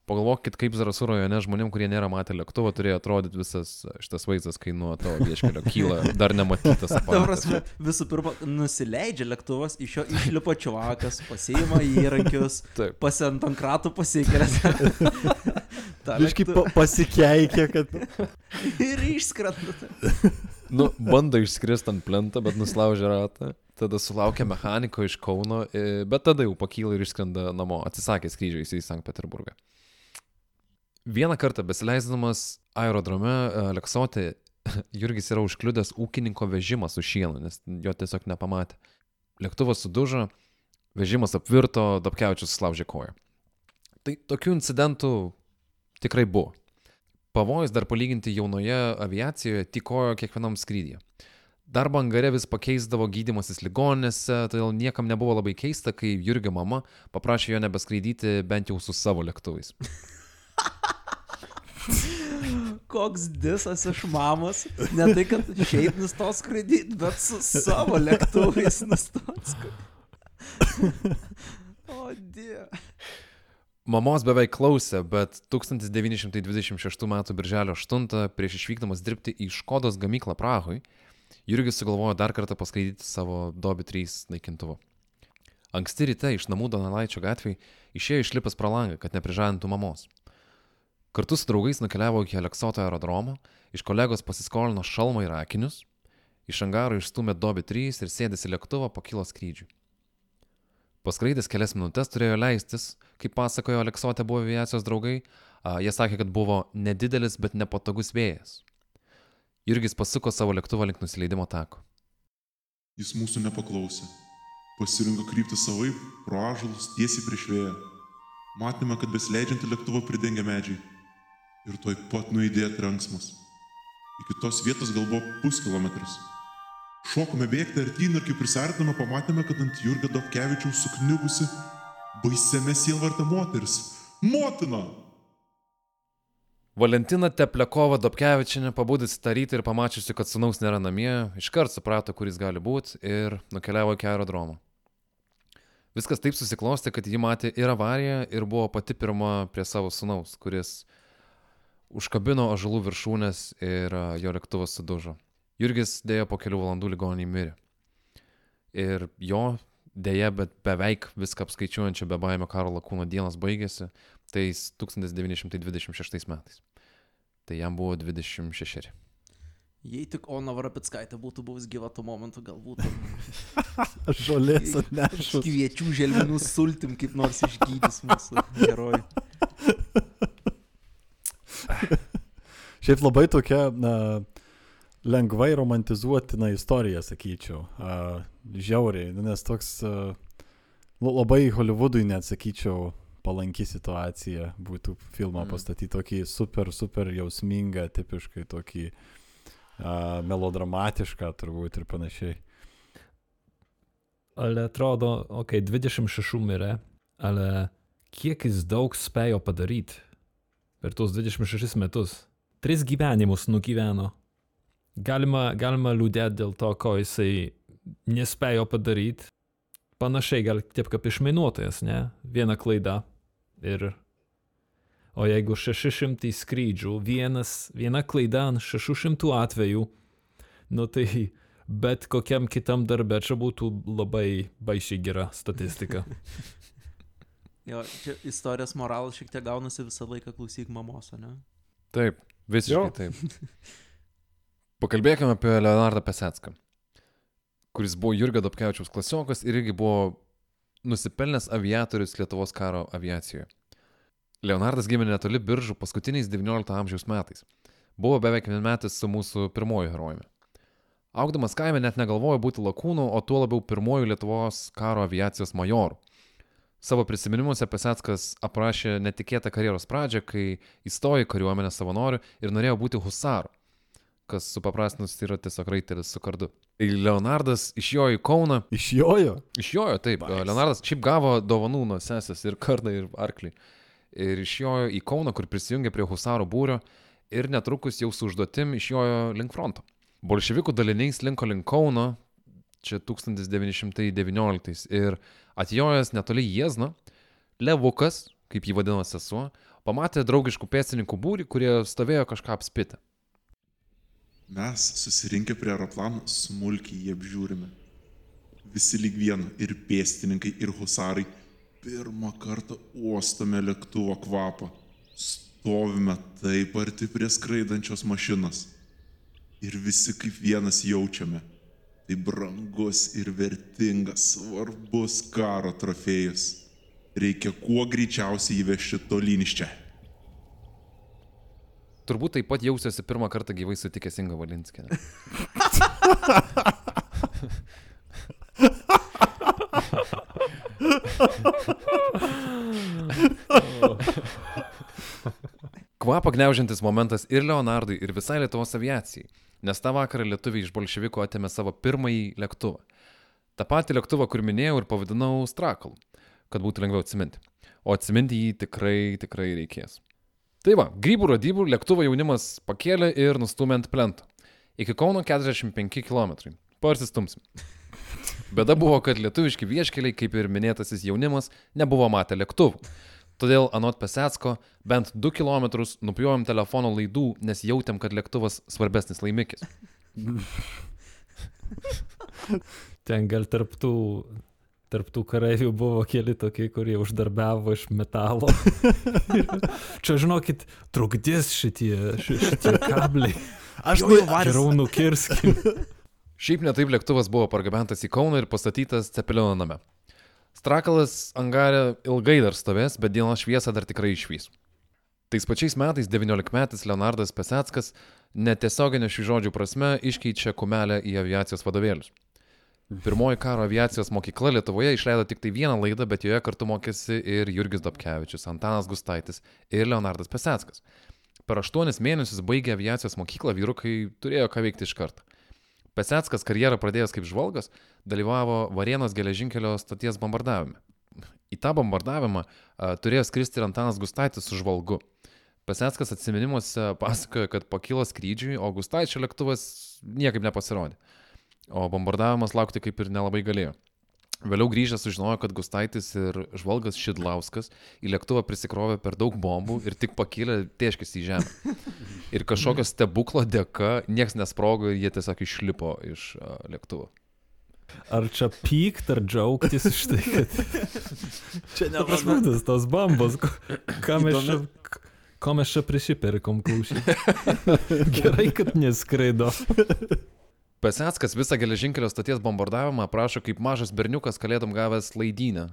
Pagalvokit, kaip Zarasų rajone žmonėm, kurie nėra matę lėktuvo, turėjo atrodyti visas šitas vaizdas, kai nuo tavo vieškelio kyla dar nematytas. Prasme, visų pirma, nusileidžia lėktuvas, iš jo išlipa čiuvakas, pasiima įrankius, pasiant ant kratų pasikelia. *laughs* Biškai pa pasikeikė, kad *laughs* Ir išskrenda. Nu, bando išskristi ant plento, bet nuslaužė ratą. Tada sulaukė mechaniko iš Kauno, e, bet tada jau pakyla ir išskrenda namo, atsisakė skrydžio į Sankt Peterburgą. Vieną kartą besileisdamas aerodrome e, Aleksotė, *laughs* Jurgis yra užkliudęs ūkininko vežimą su šienu, nes jo tiesiog nepamatė. Lėktuvas sudužo, vežimas apvirto, Dabkevičius sulaužė koją. Tai tokių incidentų tikrai buvo. Pavojus dar palyginti jaunoje aviacijoje tikojo kiekvienam skrydyje. Darbo angare vis pakeisdavo gydymasis ligoninėse, todėl niekam nebuvo labai keista, kai Jurgio mama paprašė jo nebeskraidyti bent jau su savo lėktuvais. Koks disas iš mamos. Ne tai, kad šiaip nustos skraidyti, bet su savo lėktuvais nustos skraidyti. O, die. Mamos beveik klausė, bet 1926 m. birželio 8 prieš išvykdamas dirbti į Škodos gamyklą Prahui, Jurgis sugalvojo dar kartą paskraidyti savo Dobi 3 naikintuvu. Anksti ryte iš namų Donelaičio gatvėje išėjo išlipęs pro langą, kad neprižadintų mamos. Kartu su draugais nukeliavo iki Aleksoto aerodromo, iš kolegos pasiskolino šalmą ir akinius, iš angaro išstumė Dobi 3 ir sėdėsi į lėktuvą pakilo skrydžiui. Paskraidęs kelias minutės turėjo leistis, kaip pasakojo Aleksotė buvo aviacijos draugai, jie sakė, kad buvo nedidelis, bet nepatogus vėjas. Jurgis pasuko savo lėktuvą link nusileidimo tako. Jis mūsų nepaklausė. Pasirinko krypti savaip, pro ažalus, tiesiai prieš vėją. Matėme, kad besileidžiantį lėktuvą pridengia medžiai. Ir tuoj pat nuėdėjo trenksmas. Iki tos vietos gal buvo puskilometris. Šokome bėgti artyn ir kai prisartinome, pamatėme, kad ant Jurgio Dobkevičiaus sukniubusi baisiame sielvarta moteris. Motina! Valentina Teplekova Dobkevičinė pabudusi tą rytą ir pamačiusi, kad sunaus nėra namie, iškart suprato, kur jis gali būti ir nukeliavo iki aerodromo. Viskas taip susiklosti, kad ji matė ir avariją ir buvo pati pirma prie savo sunaus, kuris užkabino ažalų viršūnės ir jo lėktuvas sudužo. Jurgis dėja po kelių valandų ligonį mirė. Ir jo dėja, bet beveik viską apskaičiuojančio bebaimio karo lakūno dienas baigėsi tais 1926 metais. Tai jam buvo 26. Jei tik Ona Varapitskaitė būtų buvus gyva tuo momentu, galbūt *laughs* Žolės atnešus. kviečių želmenų sultim kaip nors išgydys mūsų herojų. *laughs* Šiaip labai tokia na, lengvai romantizuotina istorija, sakyčiau. A, žiauriai, nu, nes toks a, labai Hollywoodui net sakyčiau palanki situacija būtų filmą Mm. pastatyti tokį super, super jausmingą, tipiškai tokį a, melodramatišką turbūt ir panašiai. Ale atrodo, okei, okay, 26 mirė, ale kiek jis daug spėjo padaryti per tuos 26 metus. Tris gyvenimus nugyveno. Galima, galima liūdėti dėl to, ko jisai nespėjo padaryti. Panašiai gal taip kaip išminuotojas, ne? Viena klaida. Ir... O jeigu 600 skrydžių, vienas, viena klaida ant 600 atvejų, nu tai bet kokiam kitam darbė čia būtų labai baisiai gera statistika. *laughs* Jo, čia istorijos moralas šiek tiek gaunasi visą laiką klausyk mamos, ne? Taip, visiškai Jo. taip. Pakalbėkime apie Leonardą Pesetską, kuris buvo Jurgio Dobkevičiaus klasiokas ir irgi buvo nusipelnęs aviatorius Lietuvos karo aviacijoje. Leonardas gimė netoli biržų paskutiniais XIX amžiaus metais. Buvo beveik vienmetis su mūsų pirmoju herojumi. Augdamas kaime net negalvojo būti lakūnu, o tuo labiau pirmoju Lietuvos karo aviacijos majoru. Savo prisiminimuose Pesetskas aprašė netikėtą karjeros pradžią, kai įstojo į kariuomenę savanorių ir norėjo būti husaru, kas supaprastinus yra tiesiog raitelis su kardu. Ir Leonardas išjojo į Kauną, Išjojo. išjojo taip, Nice. Leonardas šiaip gavo dovanų nuo sesės ir kardą ir arklį. Ir išjojo į Kauną, kur prisijungė prie husaro būrio ir netrukus jau su užduotim išjojo link fronto. Bolševikų daliniai slinko link Kauno, čia 1919 ir atjojęs netoli Jiezno, Levukas, kaip jį vadino sesuo, pamatė draugiškų pėstininkų būrį, kurie stovėjo kažką apspitę. Mes susirinkę prie aeroplano smulkiai jį apžiūrime. Visi lyg viena - ir pėstininkai, ir husarai - pirmą kartą uostome lėktuvo kvapą. Stovime taip arti prie skraidančios mašinos. Ir visi kaip vienas jaučiame. Tai brangus ir vertingas, svarbus karo trofėjus. Reikia kuo greičiausiai įvežti tolyn iš čia. Turbūt taip pat jausiuosi pirmą kartą gyvai sutikęs Inga Valinskė. Kvapą gniaužiantis momentas ir Leonardui, ir visai Lietuvos aviacijai, nes tą vakarą lietuviai iš bolševikų atėmė savo pirmąjį lėktuvą. Ta pati lėktuvą, kur minėjau ir pavadinau Strakalu, kad būtų lengviau atsiminti. O atsiminti jį tikrai, tikrai reikės. Tai va, grybų rodybų lėktuvo jaunimas pakėlė ir nustumė ant plento. Iki Kauno 45 km. Parsistumsim. Bėda buvo, kad lietuviški vieškeliai, kaip ir minėtasis jaunimas, nebuvo matę lėktuvų. Todėl anot Pesecko bent 2 km nupjojom telefono laidų, nes jautėm, kad lėktuvas svarbesnis laimikis. Ten gal tarptų, tarptų kareivių buvo keli tokie, kurie uždarbiavo iš metalo. *laughs* Čia, žinokit, trukdys šitie, ši- šitie kabliai. Aš jo, varis. Geriau nukirskim. *laughs* Šiaip netaip lėktuvas buvo pargabentas į Kauną ir pastatytas Cepelino name. Strakalas angarė ilgai dar stovės, bet dienos šviesą dar tikrai išvys. Tais pačiais metais 19-metis Leonardas Peseckas netiesioginė šių žodžių prasme iškeičia kumelę į aviacijos vadovėlius. Pirmoji karo aviacijos mokykla Lietuvoje išleido tik tai vieną laidą, bet joje kartu mokėsi ir Jurgis Dobkevičius, Antanas Gustaitis ir Leonardas Peseckas. Per aštuonis mėnesius baigę aviacijos mokyklą vyrukai turėjo ką veikti iš karto. Peseckas karjerą pradėjęs kaip žvalgas, dalyvavo Varėnos geležinkelio stoties bombardavime. Į tą bombardavimą a, turėjo skristi ir Antanas Gustaitis su žvalgu. Peseckas atsiminimuose pasakojo, kad pakilo skrydžiui, o Gustaičio lėktuvas niekaip nepasirodė. O bombardavimas laukti kaip ir nelabai galėjo. Vėliau grįžęs sužinojo, kad Gustaitis ir žvalgas Šidlauskas į lėktuvą prisikrovė per daug bombų ir tik pakilę tieškis į žemę. Ir kažkokio stebuklo dėka niekas nesprogo ir jie tiesiog išlipo iš lėktuvo. Ar čia pykt, ar džiaugtis iš tai, kad... Čia Ta prasme, tas tos bambos, ko- ką mes čia... Ko mes čia prisipirkom klausyt? Gerai, kad neskraido. Peseckas visą geležinkelio stoties bombardavimą aprašo kaip mažas berniukas kalėdom gavęs laidynę.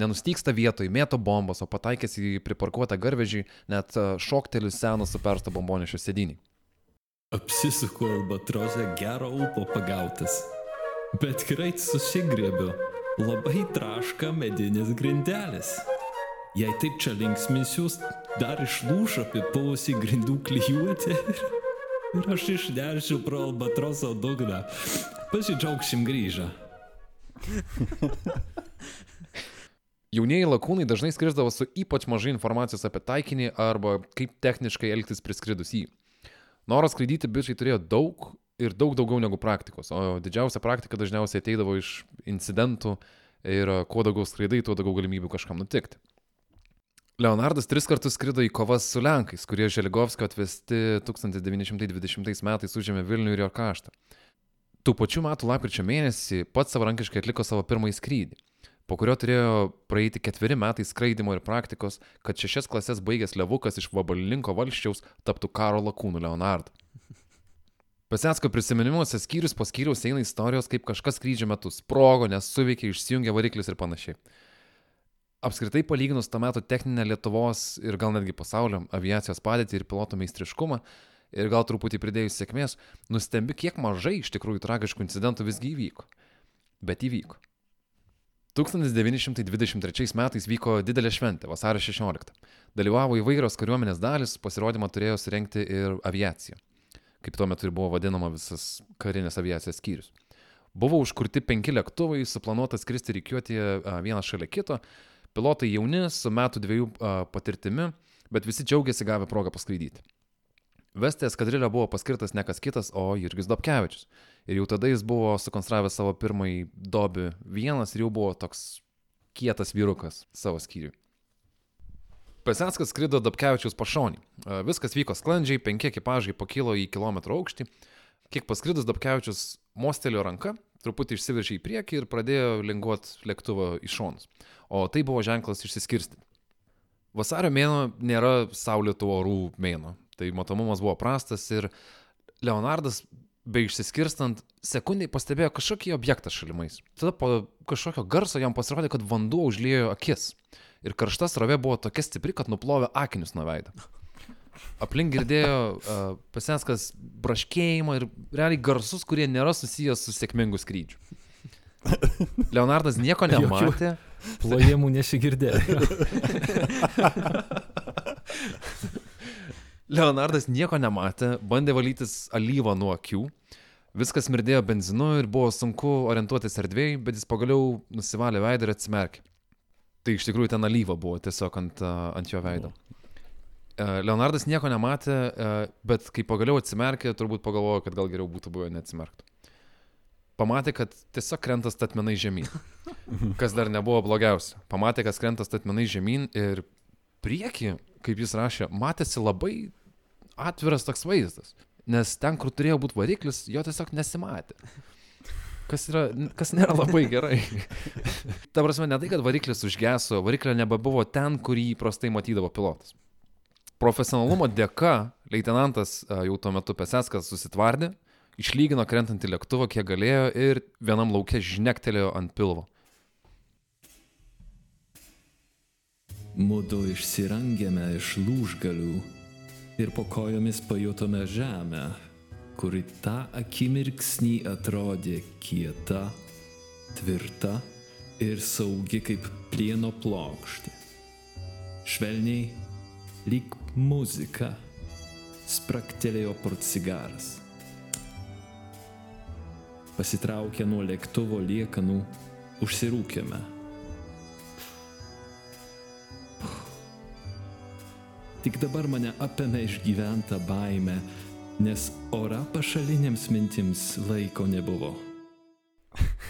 Nenustyksta vietoj, mėto bombas, o pataikęs į priparkuotą garvežį, net šoktelius senas supersto bombonešio sėdinį. Apsisuku albatrosę gero upo pagautas. Bet greit susigriebiu. Labai traška medinis grindelis. Jei taip čia linksminsius, dar išlūš apipavusi grindų klyjuotė. Ir *laughs* aš išneršiu pro albatroso dugną. Pasidžiaugsim grįžę. *laughs* Jaunieji lakūnai dažnai skrisdavo su ypač mažai informacijos apie taikinį arba kaip techniškai elgtis priskridus jį. Noras skraidyti bičiai turėjo daug ir daug daugiau negu praktikos, o didžiausia praktika dažniausiai ateidavo iš incidentų ir a, kuo daugiau skraidai, tuo daugiau galimybių kažkam nutikti. Leonardas tris kartus skrido į kovas su Lenkais, kurie Želigovskio atvesti 1920 metais užėmė Vilnių ir jo kraštą. Tų pačių metų lapkričio mėnesį pats savarankiškai atliko savo pirmąjį skrydį, po kurio turėjo praeiti ketveri metai skraidimo ir praktikos, kad šešias klases baigęs Levukas iš Vabalinko valščiaus taptų karo lakūnų Leonardu. Pasecko prisiminimuose skyrius po skyriaus eina istorijos, kaip kažkas skrydžio metu sprogo, nes suveikė, išsijungė variklis ir panašiai. Apskritai palyginus to metu techninę Lietuvos ir gal netgi pasaulio aviacijos padėtį ir piloto meistriškumą, ir gal truputį pridėjus sėkmės, nustembi, kiek mažai iš tikrųjų tragiškų incidentų visgi įvyko. Bet įvyko. 1923 metais vyko didelė šventė, vasario 16. Dalyvavo įvairios kariuomenės dalis, pasirodymą turėjo surenkti ir aviacija, kaip tuo metu ir buvo vadinama visas karinės aviacijos skyrius. Buvo užkurti penki lėktuvai, suplanuota skristi reikiuotėje vienas šalia kito, pilotai jauni, su metų dviejų patirtimi, bet visi džiaugiasi gavę progą paskraidyti. Vesti eskadrilę buvo paskirtas ne kas kitas, o Jurgis Dobkevičius. Ir jau tada jis buvo sukonstravęs savo pirmąjį dobi vienas ir jau buvo toks kietas vyrukas savo skyriui. Pesenskas skrido Dobkevičius pašonį. Viskas vyko sklandžiai, penki ekipažai pakilo į kilometrų aukštį. Kiek paskridus Dobkevičius mostelio ranka, truputį išsiveržė į priekį ir pradėjo linguoti lėktuvą į šonus. O tai buvo ženklas išsiskirsti. Vasario mėno nėra saulėtų orų mėno, tai matomumas buvo prastas ir Leonardas, be išsiskirstant, sekundai pastebėjo kažkokį objektą šalimais. Tada po kažkokio garso jam pasirodė, kad vanduo užliejo akis. Ir karšta srovė buvo tokia stipri, kad nuplovė akinius nuo veido. Aplink girdėjo uh, pasenskas braškėjimą ir realiai garsus, kurie nėra susijęs su sėkmingu skrydžiu. Leonardas nieko nematė. Plojimų nesigirdėjo. Leonardas nieko nematė, bandė valytis alyvą nuo akių. Viskas mirdėjo benzinu ir buvo sunku orientuotis erdvėjai, bet jis pagaliau nusivalė veidą ir atsimerkė. Tai iš tikrųjų ten alyva buvo tiesiog ant, ant jo veido. Leonardas nieko nematė, e, bet kai pagaliau atsimerkė, turbūt pagalvojo, kad gal geriau būtų buvę neatsimerkti. Pamatė, kad tiesiog krenta statmenai žemyn. *laughs* Kas dar nebuvo blogiausia. Pamatė, kad krenta statmenai žemyn ir prieki, kaip jis rašė, matėsi labai atviras toks vaizdas. Nes ten, kur turėjo būti variklis, jo tiesiog nesimatė. Kas, yra, kas nėra labai gerai. *laughs* Ta prasme, ne tai, kad variklis užgeso, variklio nebebuvo ten, kur jį įprastai matydavo pilotas. Profesionalumo dėka leitenantas a, jau tuo metu Peseskas susitvardė, išlygino krentantį lėktuvą kiek galėjo ir vienam laukia žnektelėjo ant pilvo. Mudu išsirangėme iš lūžgalių ir po kojomis pajutome žemę, kuri tą akimirksnį atrodė kieta, tvirta ir saugi kaip plieno plokštė. Švelniai, lyg muzika, spraktelėjo portsigaras. Pasitraukę nuo lėktuvo liekanų, užsirūkėme. Tik dabar mane apėmė išgyventa baime, nes ora pašalinėms mintims laiko nebuvo.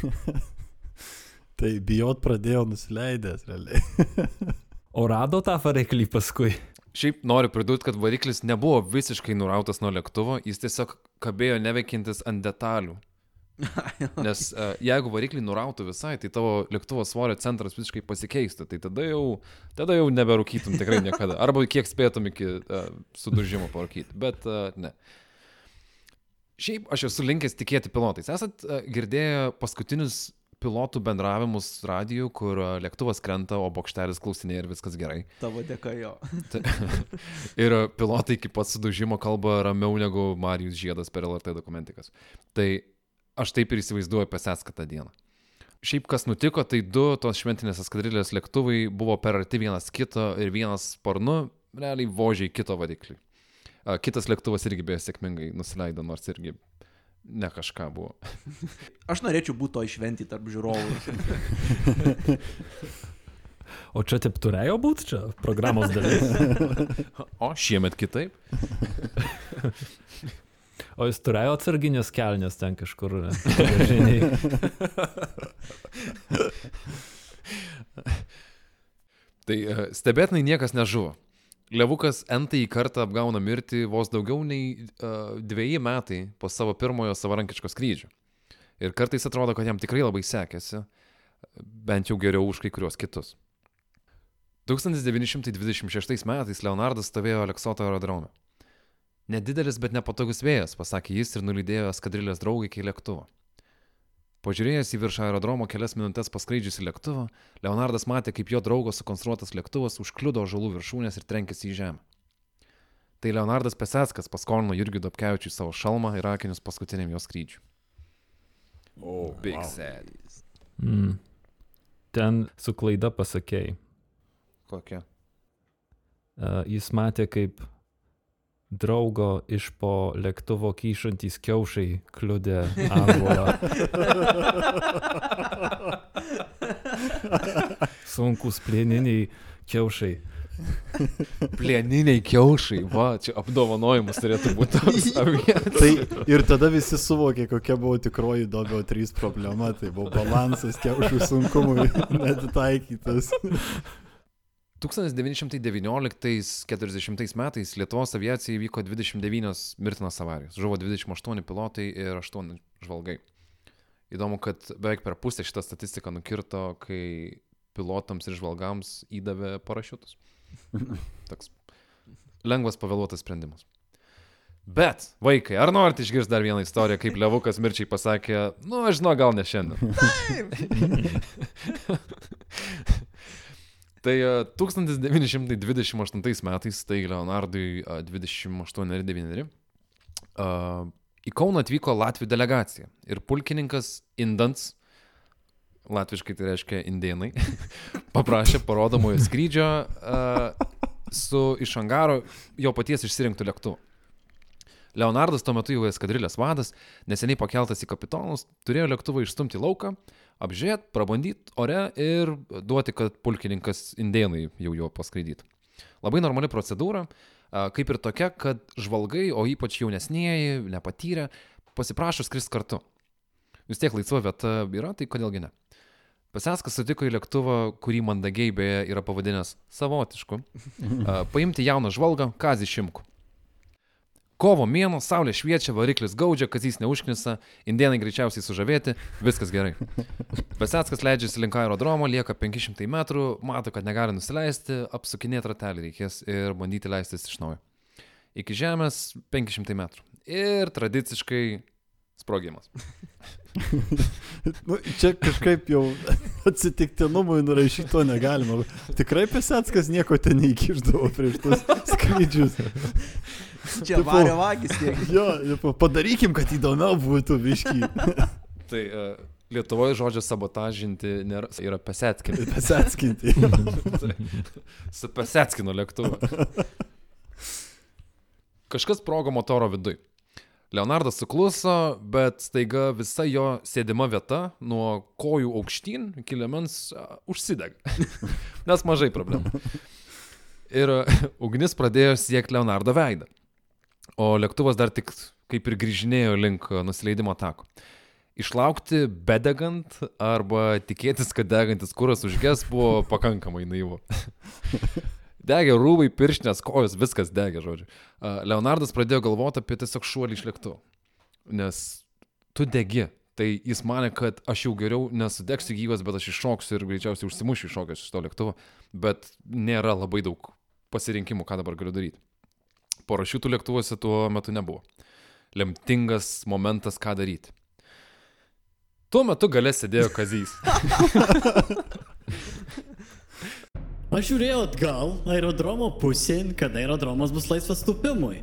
*laughs* Tai bijot pradėjo nusileidęs, realiai. O rado tą variklį paskui. Šiaip noriu pridurti, kad variklis nebuvo visiškai nurautas nuo lėktuvo, jis tiesiog kabėjo neveikintis ant detalių. *laughs* Nes uh, jeigu variklį nurautų visai, tai tavo lėktuvo svorio centras visiškai pasikeistų, tai tada jau, tada jau neberūkytum tikrai niekada. Arba kiek spėtum iki uh, sudužimo parūkyti, bet uh, ne. Šiaip aš esu linkęs tikėti pilotais. Esat uh, girdėję paskutinius pilotų bendravimus radijų, kur uh, lėktuvas krenta, o bokštelis klausinėja ir viskas gerai. Tavo dėka jo. *laughs* Ir uh, pilotai iki pat sudužimo kalba ramiau negu Marijus Žiedas per LRT dokumentikas. Tai aš taip ir įsivaizduoju Peseską tą dieną. Šiaip kas nutiko, tai du tos šventinės eskadrilės lėktuvai buvo per arti vienas kito ir vienas sparnu realiai vožiai kito variklį. A, Kitas lėktuvas irgi beje sėkmingai nusileido, nors irgi ne kažką buvo. *laughs* Aš norėčiau būti to išventi tarp žiūrovų. *laughs* O čia taip turėjo būti, čia programos dalis. *laughs* O šiemet kitaip. O jis turėjo atsarginės kelnes ten kažkur. Žiniai. Tai e, stebėtinai niekas nežuvo. Levukas entąjį kartą apgauna mirtį vos daugiau nei uh, dviejį metai po savo pirmojo savarankiško skrydžio. Ir kartais atrodo, kad jam tikrai labai sekėsi, bent jau geriau už kai kuriuos kitus. 1926 metais Leonardas stovėjo Aleksoto aerodrome. Nedidelis, bet nepatogus vėjas, pasakė jis ir nulydėjo eskadrilės draugą iki lėktuvo. Pažiūrėjęs į virš aerodromo kelias minutės paskraidžiusi lėktuvą, Leonardas matė, kaip jo draugo sukonstruotas lėktuvas užkliudo žalų viršūnės ir trenkėsi į žemę. Tai Leonardas Peseskas paskolino Jurgiui Dobkevičiui savo šalmą ir akinius paskutiniam jo skrydžiui. Oh, Big wow. sad. Mm. Ten su klaida pasakėjai. Kokia? Uh, jis matė, kaip draugo iš po lėktuvo kyšantys kiaušai kliudė angolą. Sunkus plieniniai kiaušai. Plieniniai kiaušai, va, čia apdovanojimas turėtų būti. *laughs* Tai ir tada visi suvokė, kokia buvo tikroji Dobio 3 problema. Tai buvo balansas kiaušų sunkumui *laughs* netitaikytas. 1919-40 metais Lietuvos aviacijai įvyko 29 mirtinas avarijos. Žuvo 28 pilotai ir 8 žvalgai. Įdomu, kad beveik per pusę šitą statistiką nukirto, kai pilotams ir žvalgams įdavė parašiutus. *laughs* Toks lengvas pavėluotas sprendimas. Bet, vaikai, ar norite išgirsti dar vieną istoriją, kaip Levukas mirčiai pasakė, nu, aš žinau, gal ne šiandien. *laughs* *laughs* Tai e, 1928 metais, tai Leonardui e, 28 ir 9, į Kauną atvyko Latvijų delegacija ir pulkininkas Indans, latviškai tai reiškia indėnai, *laughs* paprašė parodomojo skrydžio uh, su iš angaro jo paties išsirinktų lėktuvu. Leonardas tuo metu jau eskadrilės vadas, neseniai pakeltas į kapitonus, turėjo lėktuvą išstumti lauką, apžiūrėti, prabandyti ore ir duoti, kad pulkininkas indėnai jau jo paskraidytų. Labai normali procedūra. kaip ir tokia, kad žvalgai, o ypač jaunesnėji, nepatyrę, pasiprašo skristi kartu. Vis tiek laisva vieta yra, tai kodėlgi ne. Paseskas sutiko į lėktuvą, kurį mandagiai beje yra pavadinęs savotišku, paimti jauną žvalgą Kazį Šimku. Kovo mėno, saulė šviečia, variklis gaudžia, kazys neužknisa, indienai greičiausiai sužavėti, viskas gerai. Pesetskas leidžiasi link aerodromo, lieka 500 metrų, mato, kad negali nusileisti, apsukinėti ratelį reikės ir bandyti leistis iš naujo. Iki žemės 500 metrų. Ir tradiciškai sprogimas. *laughs* Nu, čia kažkaip jau atsitiktinumui nurašyto negalima. Tikrai Pesetskas nieko ten neįkiždavo prieš tus skrydžius. Čia Tipo- vario vagis tiek. *laughs* Jo, tipo, padarykim, kad įdomiau būtų viški. *laughs* Tai uh, Lietuvoje žodžio sabotažinti nėra, yra pesetkinti. Pesetskinti. Su pesetskinu lėktuvu. Kažkas sprogo motoro viduj. Leonardas sukluso, bet staiga visa jo sėdima vieta nuo kojų aukštyn iki lemens a, užsidega. *laughs* Nes mažai problemų. Ir *laughs* ugnis pradėjo siekti Leonardo veidą. O lėktuvas dar tik kaip ir grįžinėjo link nusileidimo tako. Išlaukti bedegant arba tikėtis, kad degantis kuras užges buvo pakankamai naivu. *laughs* Degė rūbai, pirštinės, kojos, viskas degė, žodžiu. Leonardas pradėjo galvoti apie tiesiog šuolį iš lėktuvo. Nes tu degi. Tai jis mane, kad aš jau geriau nesudegsiu gyvas, bet aš iššoksiu ir greičiausiai užsimušiu iššokęs iš to lėktuvo. Bet nėra labai daug pasirinkimų, ką dabar galiu daryti. Parašiutų lėktuvuose tuo metu nebuvo. Lemtingas momentas, ką daryti. Tuo metu gale sėdėjo Kazys. *laughs* Aš žiūrėjau atgal aerodromo pusėn, kad aerodromas bus laisvas tupimui.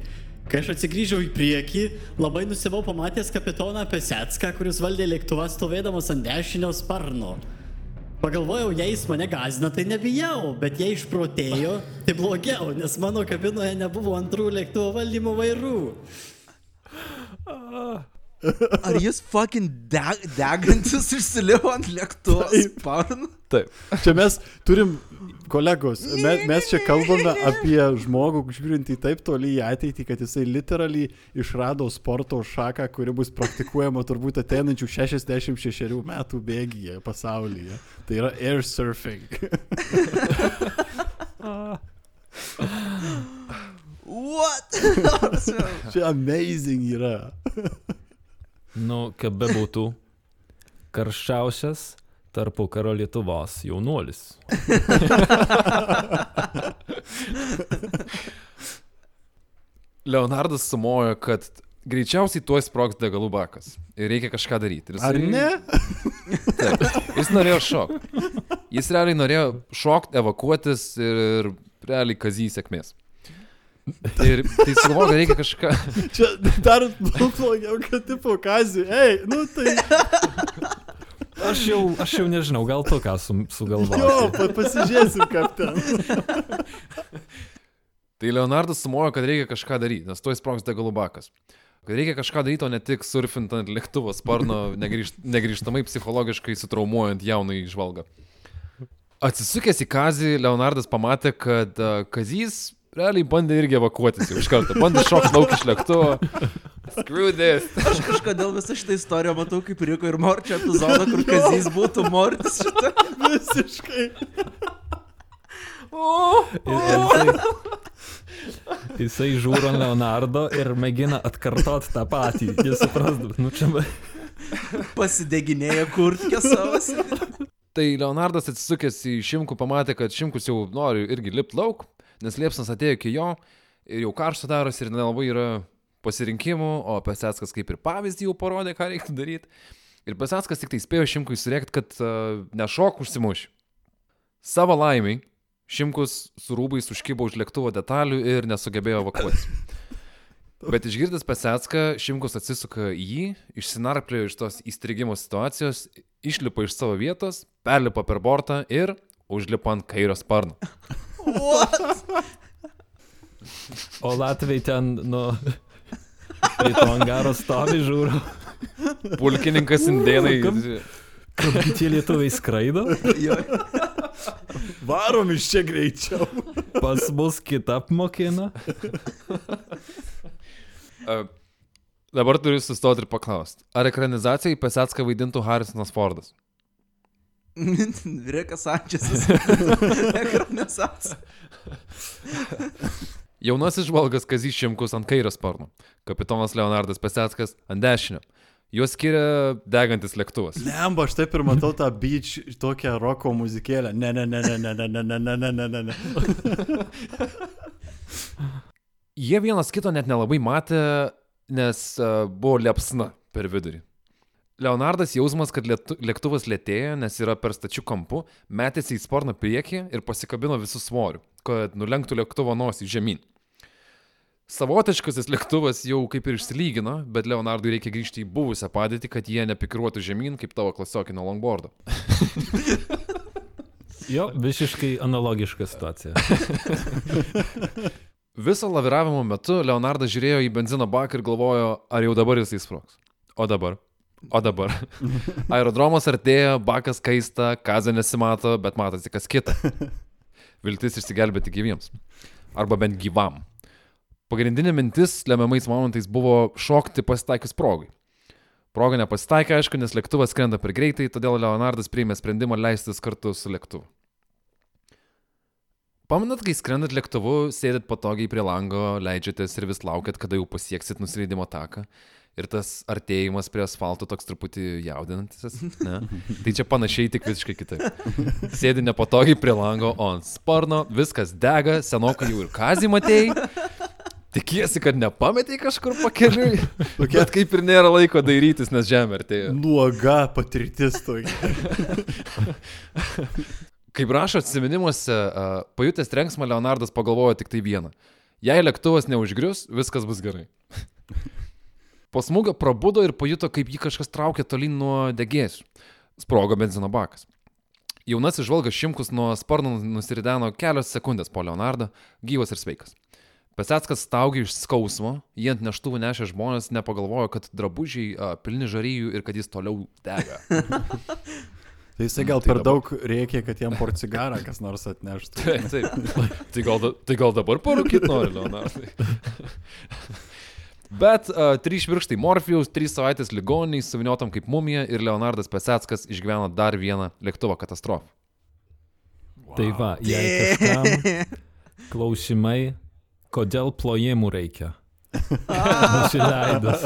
Kai aš atsigrįžau į priekį, labai nusivau pamatęs kapitoną Pesetską, kuris valdė lėktuvą stovėdamas ant dešinio sparno. Pagalvojau, jei jis mane gazina, tai nebijau, bet jei išprotėjo, tai blogiau, nes mano kabinoje nebuvo antrų lėktuvo valdymo vairų. Ar jis fucking deg, degantis išsilivo ant lėktuvo sparno? Taip. Čia mes turim, kolegos, mes, mes čia kalbame apie žmogų, žiūrint į taip toli į ateitį, kad jisai literaliai išrado sporto šaką, kuri bus praktikuojama turbūt ateinančių 66 metų bėgyje pasaulyje. Tai yra air surfing. What? *laughs* Čia amazing yra. Nu, kaip bebūtų, karščiausias tarpu karo Lietuvos jaunuolis. *laughs* Leonardas sumojo, kad greičiausiai tuoj sprogs degalų bakas. Ir reikia kažką daryti. Ir jisai- Ar ne? *laughs* Taip. Jis norėjo šokti. Jis realiai norėjo šokti, evakuotis ir, realiai kazys sėkmės. Ir tai suvokia, reikia kažką. Čia dar blogiau, kad tipo kazį. Ei, nu tai Aš jau, aš jau nežinau, gal tu ką su, jo, sugalvojai. pa, pasižiūrėsim, kaip ten. *laughs* Tai Leonardas sumojo, kad reikia kažką daryti, nes tuoj sprogs degalų bakas. Kad reikia kažką daryti, o ne tik surfint ant lėktuvo sparno, *laughs* negrįžt, negrįžtamai psichologiškai sutraumuojant jaunąjį žvalgą. Atsisukęs į Kazį, Leonardas pamatė, kad Kazys realiai bandė irgi evakuotis jau iš karto. Bandė šokti lauk iš lėktuvo. Screw this. *laughs* Aš kažkodėl visą šitą istoriją matau kaip Riko ir Morčio epizodą, kur *laughs* Kazys būtų Mortis šitą. *laughs* Visiškai. Ir, ir jisai, jisai žiūri Leonardo ir mėgina atkartoti tą patį. Jis suprasdavo, nu čia Pasideginėja kurtkė savo. Tai Leonardas atsisukęs į Šimkų pamatė, kad Šimkus jau nori irgi lipti lauk, nes liepsnas atėjo iki jo ir jau karšta darosi ir nelabai yra pasirinkimų, o Pesetskas kaip ir pavyzdį jau parodė, ką reiktų daryti. Ir Pesetskas tik tai spėjo Šimkui surėkti, kad uh, nešok užsimuš. Savo laimiai Šimkus su rūbais užkybo už lėktuvo detalių ir nesugebėjo evakuotis. *laughs* Bet išgirdęs Pesetską, Šimkus atsisuka į jį, išsinarplėjo iš tos įstrigimo situacijos, išlipa iš savo vietos, perlipa per bortą ir užlipa ant kairio sparno. O Latvijai ten, nu, į to angaro stovi žiūri, Pulkininkas indėnai. Kur tie lietuviai skraido. Varom iš čia greičiau. Pas mus kitą apmokina. Uh, dabar turiu sustoti ir paklausti. Ar ekranizacijai Pesetską vaidintų Harrisonas Fordas? Rikas Sančiasas. *laughs* Ekranizacija. Jaunasis žvalgas Kazys Šimkus ant kairio sparno, kapitonas Leonardas Pesetskas ant dešinio. Juos skiria degantis lėktuvas. Lemba, aš taip ir matau tą beach, tokią roko muzikėlę. Ne, ne, ne, ne, ne, ne, ne, ne, ne, ne, ne, ne. Jie vienas kito net nelabai matė, nes uh, buvo liepsna per vidurį. Leonardas jausmas, kad lėtu, lėktuvas lėtėja, nes yra per stačių kampų, metėsi į sparno priekį ir pasikabino visų svorių, kad nulenktų lėktuvo nosį žemyn. Savotiškasis lėktuvas jau kaip ir išsilygino, bet Leonardui reikia grįžti į buvusią padėtį, kad jie nepikiruotų žemyn kaip tavo klasiokino longboardo. *laughs* Jo, visiškai analogiška situacija. *laughs* Viso laviravimo metu Leonardas žiūrėjo į benzino baką ir galvojo, ar jau dabar jisai sprogs. O dabar. O dabar. *laughs* Aerodromas artėja, bakas kaista, kazė nesimato, bet matosi kas kita. Viltis išsigelbėti gyviems. Arba bent gyvam. Pagrindinė mintis lemiamais momentais buvo šokti pasitaikius progai. Proga nepasitaikė, aišku, nes lėktuvas skrenda per greitai, todėl Leonardas priėmė sprendimą leistis kartu su lėktuvu. Pamenat, kai skrendat lėktuvu, sėdit patogiai prie lango, leidžiatės ir vis laukiat, kada jau pasieksit nusileidimo taką. Ir tas artėjimas prie asfalto toks truputį jaudinantis. Ne? Tai čia panašiai tik visiškai kitaip. Sėdi nepatogiai prie lango, o ant sparno, viskas dega, senokai jau ir kazį matėjai. Tikiesi, kad nepametėjai kažkur pakeliui. Bet kaip ir nėra laiko dairytis, nes žemė artėja. Nuoga patirtis tokia. Kaip rašo atsiminimuose, a, pajutęs trenksmą Leonardas pagalvojo tik tai vieną. Jei lėktuvas neužgrius, viskas bus gerai. Po smūgio prabudo ir pajuto, kaip jį kažkas traukia tolyn nuo degėsių. Sprogo benzino bakas. Jaunasis žvalgas Šimkus nuo sparno nusirideno kelios sekundės po Leonardą, gyvas ir sveikas. Pesetskas staugė iš skausmo, jie ant neštuvų nešė žmonės, nepagalvojo, kad drabužiai a, pilni žaryjų ir kad jis toliau dega. *laughs* Tai jisai gal Tai per dabar- daug reikia, kad jam porcigarą kas nors atneštų. *laughs* Taip, taip. Tai gal, tai gal dabar parūkit nori, Leonardai. *laughs* Bet uh, trys švirkštai Morfijaus, trys savaitės ligoniai, suviniotam kaip mumija ir Leonardas Pesetskas išgyveno dar vieną lėktuvo katastrofą. Tai va, jei kažkam klausimai, kodėl plojimų reikia. *laughs* Nusileidus.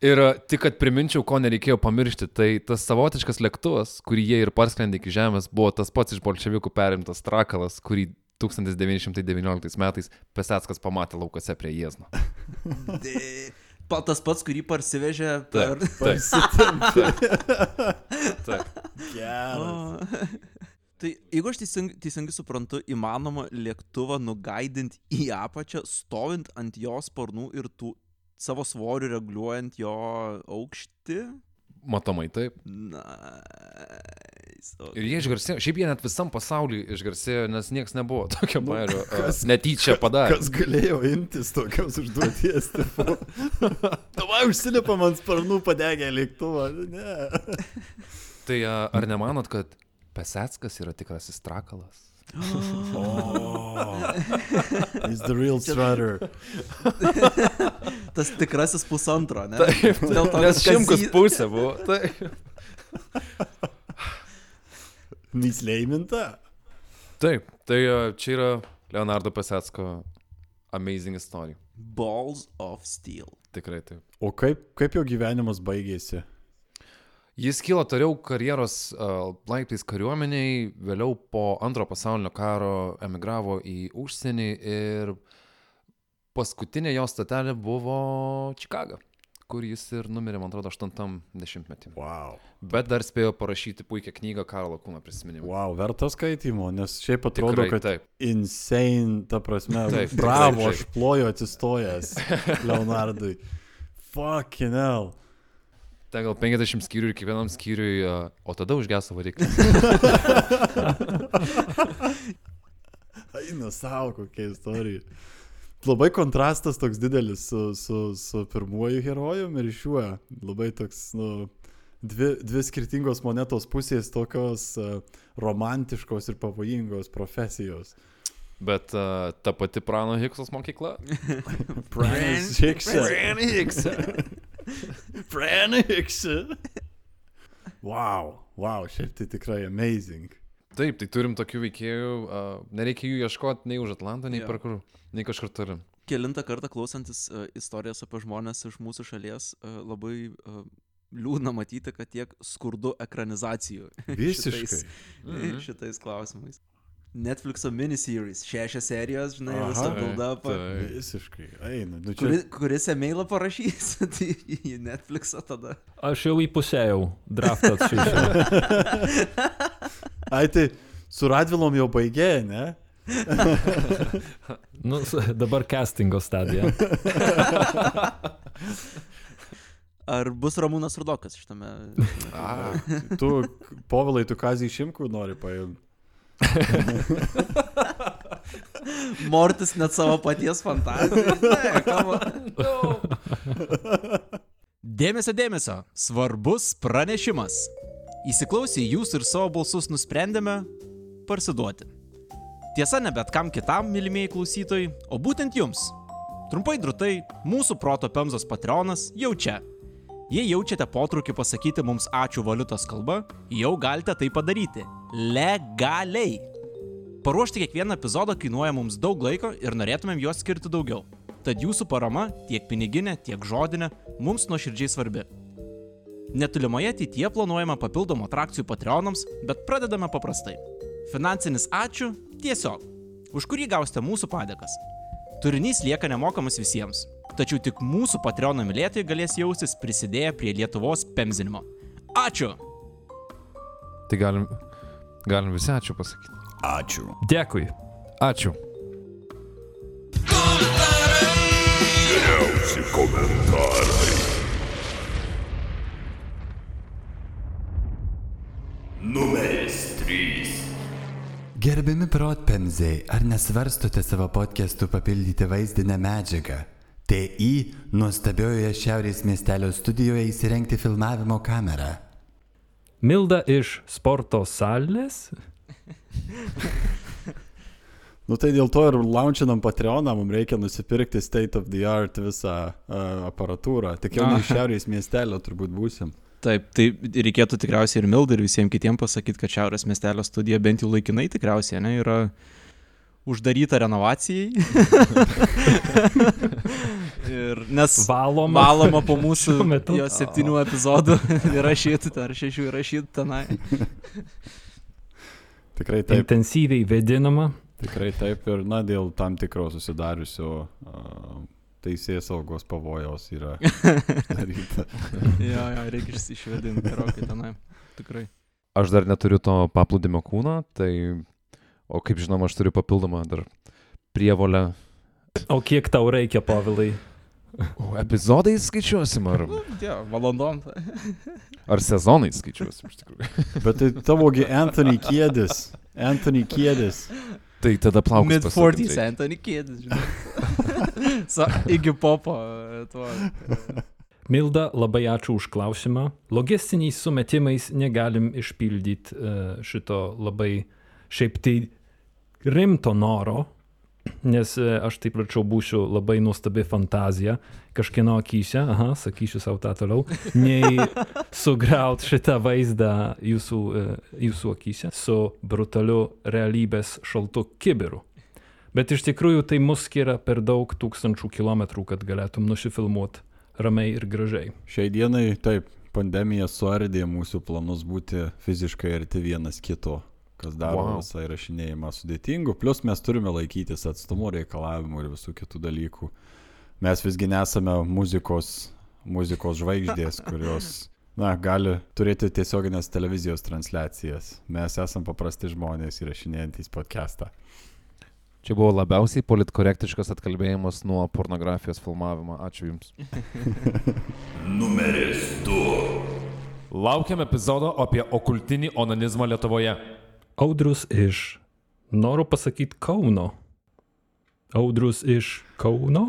Ir tik, kad priminčiau, ko nereikėjo pamiršti, tai tas savotiškas lėktuvas, kurį jie ir parskrendė iki Žemės, buvo tas pats iš bolševikų perimtas trakalas, kurį 1919 metais Pesetskas pamatė laukose prie Jiezno. *laughs* Pa, tas pats, kurį parsivežė per... Taip. *laughs* Tai jeigu aš teisingai, teisingai suprantu, įmanoma lėktuvą nugaidinti į apačią, stovint ant jo sparnų ir tų savo svorių reguliuojant jo aukštį. Matomai taip. Nice. Ir jie išgarsėjo, šiaip jie net visam pasauliu išgarsėjo, nes niekas nebuvo tokio bairio. Kas netyčia padarė. Kas galėjo imtis tokios užduoties? Tavai *laughs* užsilipam ant sparnų padegę lėktuvą. Ne. Tai a, ar nemanot, kad Pesetskas yra tikrasis trakalas? *laughs* He's the real strutter. *laughs* Tas tikrasis pusantro, ne? Taip, Dėl to, Nes šimkus pusė buvo. Tai. Mislėminta. Taip, tai a, čia yra Leonardo Pesetsko amazing istorija. Balls of Steel. Tikrai taip. O kaip, kaip jo gyvenimas baigėsi? Jis kilo toliau karjeros uh, laiptais kariuomeniai, vėliau po antro pasaulinio karo emigravo į užsienį ir paskutinė jo statelė buvo Čikaga, kur jis ir numirė, man atrodo, 80-metį. Wow. Bet dar spėjo parašyti puikią knygą Karlo Kūno prisiminimų. Wow, verta skaitimo, nes šiaip atrodo, Tikrai, kad taip. insane, ta prasme, Taip, bravo, taip. aš ploju atsistojęs *laughs* Leonardui. Fucking hell. Ten gal 50 skyrių ir kiekvienam skyriui, uh, o tada užgeso variklis. *laughs* Eina savo, kokia istorija. Labai kontrastas toks didelis su, su, su pirmuoju herojum ir šiuo. Labai toks, nu, dvi, dvi skirtingos monetos pusės tokios uh, romantiškos ir pavojingos profesijos. Bet uh, ta pati Prano Hiksos mokykla. Pranas Hiksa. Hiksa. Pranas Hiksa. Wow, wow, šiaip tai tikrai amazing. Taip, tai turim tokių veikėjų, uh, nereikia jų ieškoti nei už Atlantą, nei per kur, nei kažkur turim. Kelintą kartą klausantis uh, istorijas apie žmonės iš mūsų šalies, uh, labai uh, liūdna matyti, kad tiek skurdu ekranizacijų. *laughs* Visiškai. šitais, Mhm. *laughs* šitais klausimais. Netflix'o miniseries, šešios serijos, žinai, Aha. visą build-upą. Visiškai. Eina. Nu, čia... Kuri, kuris emailą parašys, *laughs* tai į Netflix'ą tada. Aš jau įpusėjau draftą atsiųsiu. Ai, tai su Radvilom jau baigė, ne? *laughs* nu, dabar castingo stadija. *laughs* Ar bus Ramūnas Rudokas šitame? A, Tu, povilai, tu kazį šimkų nori paimti. *laughs* Mortis net savo paties fantaziją. Dėmesio, dėmesio. Svarbus pranešimas. Įsiklausę į jūs ir savo balsus nusprendėme parsiduoti. Tiesa, ne bet kam kitam, mylimieji klausytojai, o būtent jums. Trumpai drūtai, mūsų proto Pemzos Patreonas jau čia. Jei jaučiate potrukį pasakyti mums ačiū valiutos kalba, jau galite tai padaryti. Legaliai. Paruošti kiekvieną epizodą kainuoja mums daug laiko ir norėtumėm juos skirti daugiau. Tad jūsų parama, tiek piniginė, tiek žodinė, mums nuoširdžiai svarbi. Netolimoje ateityje planuojama papildomų atrakcijų Patreonams, bet pradedame paprastai. Finansinis ačiū tiesiog, už kurį gausite mūsų padėkas. Turinys lieka nemokamas visiems, tačiau tik mūsų Patreono mylėtojai galės jaustis prisidėję prie Lietuvos pemzinimo. Ačiū! tai galim, galim visi ačiū pasakyti. Ačiū. Dėkui. Ačiū. Gerbiami protpemzai, ar nesvarstote savo podcastų papildyti vaizdinę medžiagą? TI nuostabiojoje Šiaurės miestelio studijoje įsirengti filmavimo kamerą. Milda iš sporto salės. *laughs* Nu tai dėl to ir launčinam Patreoną, mums reikia nusipirkti state of the art visą uh, aparatūrą. Tik jau ne iš šiaurės miestelio turbūt būsim. Taip, tai reikėtų tikriausiai ir Mildai ir visiems kitiems pasakyti, kad Šiaurės miestelio studija bent jau laikinai tikriausiai ne, yra uždaryta renovacijai. *laughs* ir nes Valoma. valoma po mūsų *laughs* jo septynių epizodų *laughs* įrašytų, ar šešių įrašytų tenai. Tikrai taip, Intensyviai vedinama. tikrai taip ir na dėl tam tikro susidariusio uh, teisės saugos pavojaus yra *laughs* jo, jo, reikia išs- išvedinti gerokai tenai. Tikrai. Aš dar neturiu to paplūdimio kūno, tai, o kaip žinoma, aš turiu papildomą dar prievolę. O kiek tau reikia, Pavilai? O epizodai skaičiuosim, ar, Jo, valandom. ar sezonai skaičiuosim iš tikrųjų. Bet tai tavogi Anthony Kiedis. Anthony Kiedis. Tai tada plaukus. Mid pasodint 40s, reikia. Anthony Kiedis, žinai. *laughs* Sa, iki popo. e, Tuo. Milda, labai ačiū už klausimą. Logistiniais sumetimais negalim išpildyti uh, šito labai šiaip tai rimto noro, nes uh, aš taip pračiau būsiu labai nuostabi fantazija kažkieno akise, aha, sakysiu savo tą toliau, nei *laughs* sugriaut šitą vaizdą jūsų, uh, jūsų akise su brutaliu realybės šaltu kibiru. Bet iš tikrųjų tai mus skiria per daug tūkstančių kilometrų, kad galėtum nusifilmuoti ramiai ir gražiai. Šiai dienai taip, pandemija suardė mūsų planus būti fiziškai arti vienas kito, kas daro Wow. visą įrašinėjimą sudėtingu. Plus mes turime laikytis atstumo reikalavimų ir visų kitų dalykų. Mes visgi nesame muzikos, muzikos žvaigždės, *laughs* kurios na, gali turėti tiesioginės televizijos transliacijas. Mes esame paprasti žmonės įrašinėjantys podcastą. Čia buvo labiausiai politkorektiškas atkalbėjimas nuo pornografijos filmavimo. Ačiū Jums. *laughs* Numeris 2. Laukiam epizodo apie okultinį onanizmą Lietuvoje. Audrus iš, noriu pasakyti, Kauno. Audrus iš Kauno.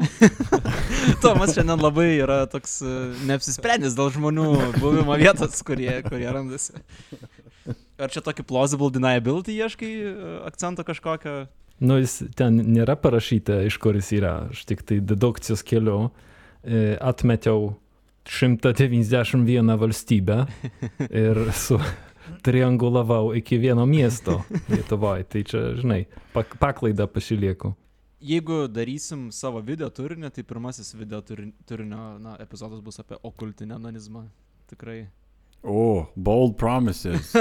*laughs* Tomas šiandien labai yra toks e, neapsisprendęs dėl žmonių buvimo vietos, kurie, kurie randasi. Ar čia tokį plausible deniability ieškai e, akcento kažkokio? Nu, jis ten nėra parašyta, iš kur jis yra. Aš tik tai dedukcijos keliu e, atmečiau 191 valstybę *laughs* ir su triangulavau iki vieno miesto Lietuvoje. Tai čia, žinai, pak paklaidą pasilieku. Jeigu darysim savo video turinį, tai pirmasis video turin- turinio na, epizodas bus apie okultinę anonizmą. Tikrai. O, bold promises.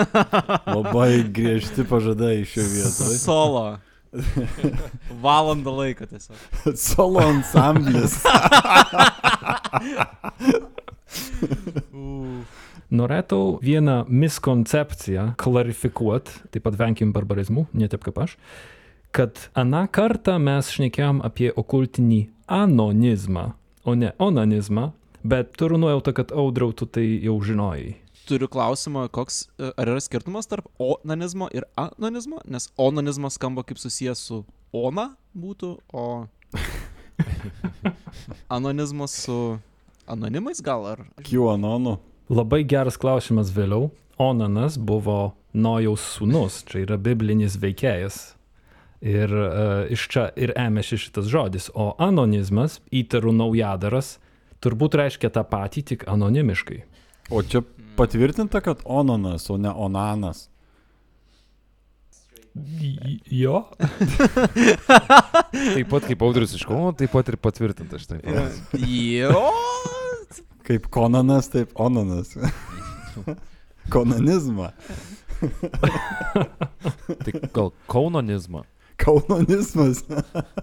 Labai griežti pažadai šio vietoje. Solo. Valandą laiko tiesiog. *laughs* Solo ansamblis. Norėčiau vieną miskoncepciją klarifikuoti, taip pat venkim barbarizmų, ne taip kaip aš, kad aną kartą mes šnekėjom apie okultinį anonizmą, o ne onanizmą, bet turiu nuojautą, kad audriau tu tai jau žinojai. Turiu klausimą, koks, e, ar yra skirtumas tarp onanizmo ir anonizmo, nes onanizmas skamba kaip susijęs su ona būtų, o *laughs* anonizmas su anonimais gal ar? QAnonu. Labai geras klausimas vėliau. Onanas buvo Nojaus sūnus, čia yra biblinis veikėjas. Ir uh, iš čia ir ėmėsi šitas žodis. O anonizmas, įtarų naujadaras, turbūt reiškia tą patį, tik anonimiškai. O čia patvirtinta, kad ononas, o ne onanas. Jo. Taip pat kaip audrius iš Kauno, taip pat ir patvirtinta štai. Jo. Kaip konanas, taip onanas. *laughs* Konanizmą. *laughs* Tai gal kaunonizmą. Kaunonizmas.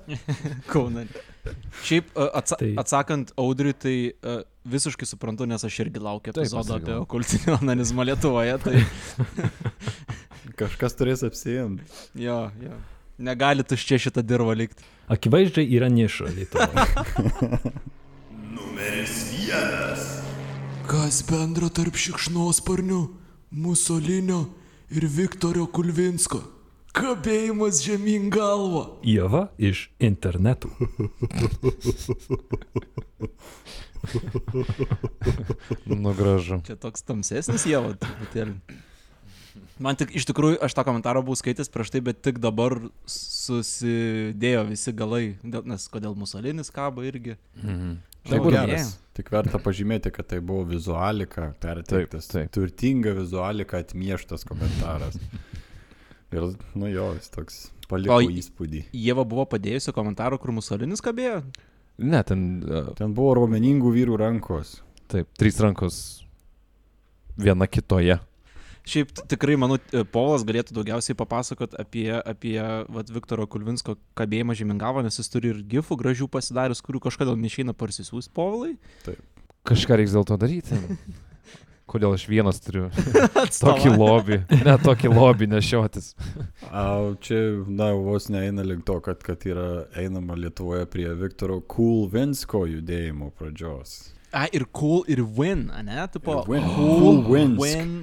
*laughs* Kaunan. Šiaip a, atsa Tai- atsakant Audriui, tai a, visiškai suprantu, nes aš irgi laukiu epizodo apie okultinį onanizmą Lietuvoje. Tai Kažkas turės apsijimti. jo, jo. Negali tuščia šitą dirvą likti. Akivaizdžiai yra niša Lietuvoje. Kas bendra tarp šikšnosparnių, Musolinio ir Viktorio Kulvinsko? Kabėjimas žemyn galva. Ieva iš internetų. Nu gražu. Čia toks tamsesnis jėva truputėlį. Man tik iš tikrųjų, aš tą komentarą buvau skaitęs prieš tai, bet tik dabar susidėjo visi galai, nes kodėl musolinis kabo irgi. Mhm. Taip Žinau, geras. gerai. Tik verta pažymėti, kad tai buvo vizualika perteiktas. Taip, taip. Turtinga vizualika atmieštas komentaras. Ir, nu jo, jis toks paliko O įspūdį. Jėva buvo padėjusi komentarų, kur musolinis kabėjo. Ne, ten, uh, Ten buvo raumeningų vyrų rankos. taip, trys rankos viena kitoje. Šiaip tikrai, manau, e, Polas galėtų daugiausiai papasakot apie, apie vat, Viktoro Kulvinsko kabėjimą žemingavo, nes jis turi ir gifų gražių pasidaręs, kurių kažkodėl neišeina parsisiųsti Povalai. Kažką reiks dėl to daryti. *laughs* Kodėl aš vienas turiu *laughs* tokį lobį, ne tokį lobį nešiotis. *laughs* A, čia, na, vos neeina link to, kad, kad yra einama Lietuvoje prie Viktoro Kulvinsko judėjimo pradžios. A, ir cool, ir win, ne? Tipo, Ir win. cool, Cool wins. win.